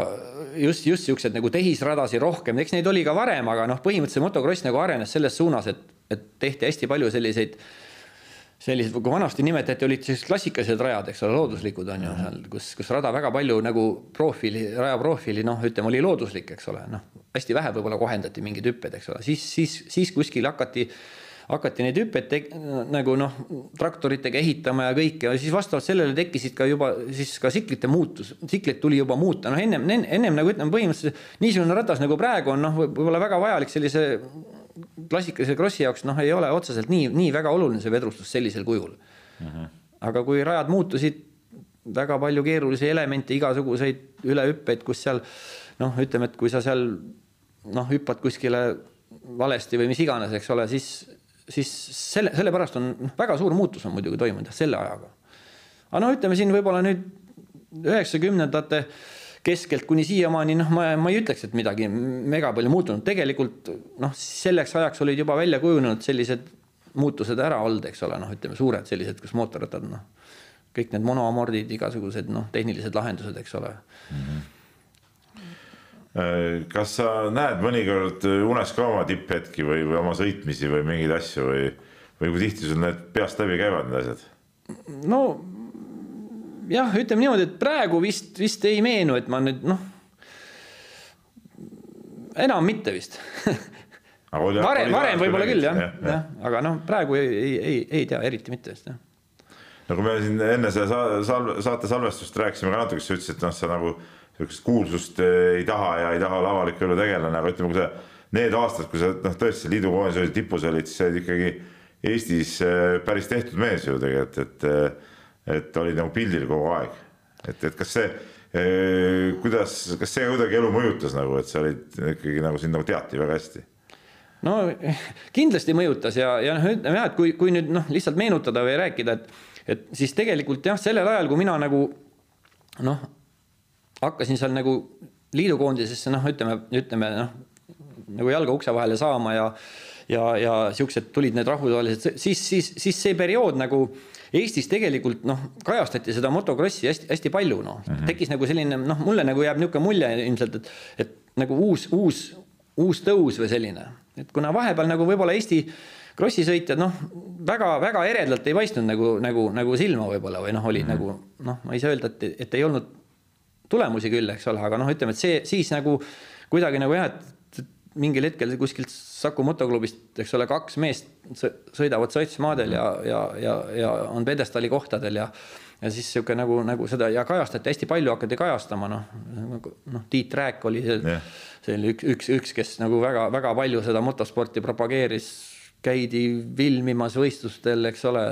just, just siuksed nagu tehisradasi rohkem, eks neid oli ka varem, aga noh, põhimõtteliselt motokross nagu arenes selles suunas, et, et tehti hästi palju selliseid sellised, kui vanasti nimetati, olid sellised klassikalised rajad, eks ole, looduslikud on ju seal, kus, kus rada väga palju nagu profiili, raja profiili, noh, ütleme, oli looduslik, eks ole, noh, hästi vähe võib-olla kohendati mingeid hüppeid, eks ole, siis, siis, siis kuskil hakati hakati neid hüppeid nagu noh, traktoritega ehitama ja kõike ja siis vastavalt sellele tekkisid ka juba siis ka tsiklite muutus, tsiklit tuli juba muuta, noh ennem, ennem nagu ütleme, põhimõtteliselt niisugune ratas nagu praegu on noh, võib-olla väga vajalik sellise klassikalise krossi jaoks noh, ei ole otseselt nii, nii väga oluline see vedrustus sellisel kujul mm. -hmm. aga kui rajad muutusid, väga palju keerulisi elemente, igasuguseid ülehüppeid, kus seal noh, ütleme, et kui sa seal noh, hüppad kuskile valesti või mis iganes, eks ole, siis siis selle, sellepärast on noh, väga suur muutus on muidugi toimunud jah, selle ajaga. aga no ütleme siin võib-olla nüüd üheksakümnendate keskelt kuni siiamaani, noh, ma, ma ei ütleks, et midagi mega palju muutunud, tegelikult noh, selleks ajaks olid juba välja kujunenud sellised muutused ära olnud, eks ole, noh, ütleme suured sellised, kus mootorrattad, noh, kõik need monoamordid, igasugused noh, tehnilised lahendused, eks ole mm. -hmm kas sa näed mõnikord unes ka oma tipphetki või, või oma sõitmisi või mingeid asju või, või kui tihti sul need peast läbi käivad, need asjad? no jah, ütleme niimoodi, et praegu vist, vist ei meenu, et ma nüüd noh, enam mitte vist *laughs* varem, varem võib-olla küll jah, jah, jah., aga noh, praegu ei, ei, ei, ei tea eriti mitte vist jah. no kui me siin enne seda saate salvestust rääkisime ka natuke, sa ütlesid, et noh, sa nagu sihukest kuulsust eh, ei taha ja ei taha olla avaliku elu tegelane, aga ütleme, kui sa need aastad, kui sa noh, tõesti liidukoondise olid tipus olid, siis sa olid ikkagi Eestis eh, päris tehtud mees ju tegelikult, et eh, et olid nagu pildil kogu aeg. et, et kas see, kuidas, kas see kuidagi elu mõjutas nagu, et sa olid ikkagi nagu sind nagu teati väga hästi? no kindlasti mõjutas ja, ja noh, ütleme jah, et kui, kui nüüd noh, lihtsalt meenutada või rääkida, et et siis tegelikult jah, sellel ajal, kui mina nagu noh, hakkasin seal nagu liidukoondisesse noh, ütleme, ütleme noh, nagu jalga ukse vahele saama ja ja, ja siuksed tulid need rahvusvahelised, siis, siis, siis see periood nagu Eestis tegelikult noh, kajastati seda motokrossi hästi-hästi palju noh mm -hmm., tekkis nagu selline noh, mulle nagu jääb niisugune mulje ilmselt, et, et nagu uus, uus, uus tõus või selline, et kuna vahepeal nagu võib-olla Eesti krossisõitjad noh, väga-väga eredalt ei paistnud nagu, nagu, nagu silma võib-olla või noh, oli mm -hmm. nagu noh, ma ei saa öelda, et, et ei olnud tulemusi küll, eks ole, aga noh, ütleme, et see siis nagu kuidagi nagu jah, et mingil hetkel kuskilt Saku motoklubist, eks ole, kaks meest sõidavad sotsmaadel ja, ja, ja, ja on pjedestaali kohtadel ja ja siis sihuke nagu, nagu seda ja kajastati hästi palju, hakati kajastama, noh, noh, Tiit Rääk oli see yeah., see oli üks, üks, üks, kes nagu väga-väga palju seda motosporti propageeris, käidi filmimas võistlustel, eks ole.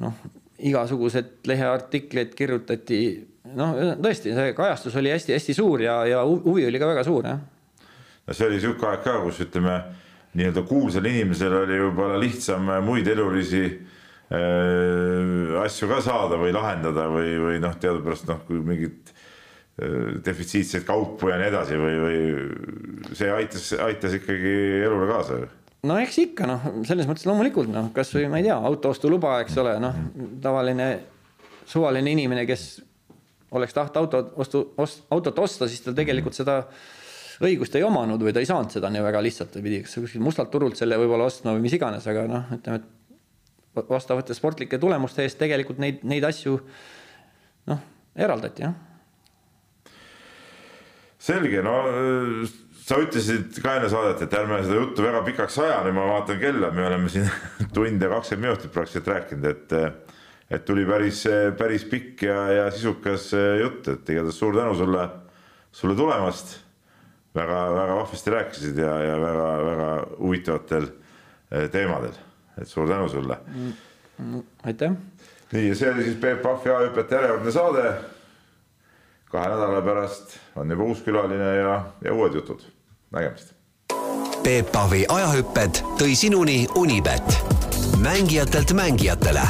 noh, igasugused leheartikleid kirjutati noh, tõesti, see kajastus oli hästi-hästi suur ja, ja huvi oli ka väga suur, jah. no see oli sihuke aeg ka, kus ütleme, nii-öelda kuulsal inimesel oli võib-olla lihtsam muid elulisi äh, asju ka saada või lahendada või, või noh, teadupärast noh, kui mingit äh, defitsiitseid kaupu ja nii edasi või, või see aitas, aitas ikkagi elule kaasa ju no eks ikka noh, selles mõttes loomulikult noh, kasvõi ma ei tea, autoostuluba, eks ole, noh, tavaline suvaline inimene, kes oleks taht autot ostu, ost, autot osta, siis ta tegelikult seda õigust ei omanud või ta ei saanud seda nii väga lihtsalt või pidi kas kuskilt mustalt turult selle võib-olla ostma või mis iganes, aga noh, ütleme, et vastavate sportlike tulemuste eest tegelikult neid, neid asju noh, eraldati jah. selge, no sa ütlesid ka enne saadet, et ärme seda juttu väga pikaks aja, nüüd ma vaatan kella, me oleme siin *laughs* tund ja kakskümmend minutit praktiliselt rääkinud, et et tuli päris, päris pikk ja, ja sisukas eh, jutt, et igatahes suur tänu sulle, sulle tulemast. väga-väga vahvasti rääkisid ja, ja väga-väga huvitavatel eh, teemadel, et suur tänu sulle mm,. aitäh. nii, ja see oli siis Peep Pahvi A-hüpete järjekordne saade. kahe nädala pärast on juba uus külaline ja, ja uued jutud. nägemist. Peep Pahvi ajahüpped tõi sinuni Unibet, mängijatelt mängijatele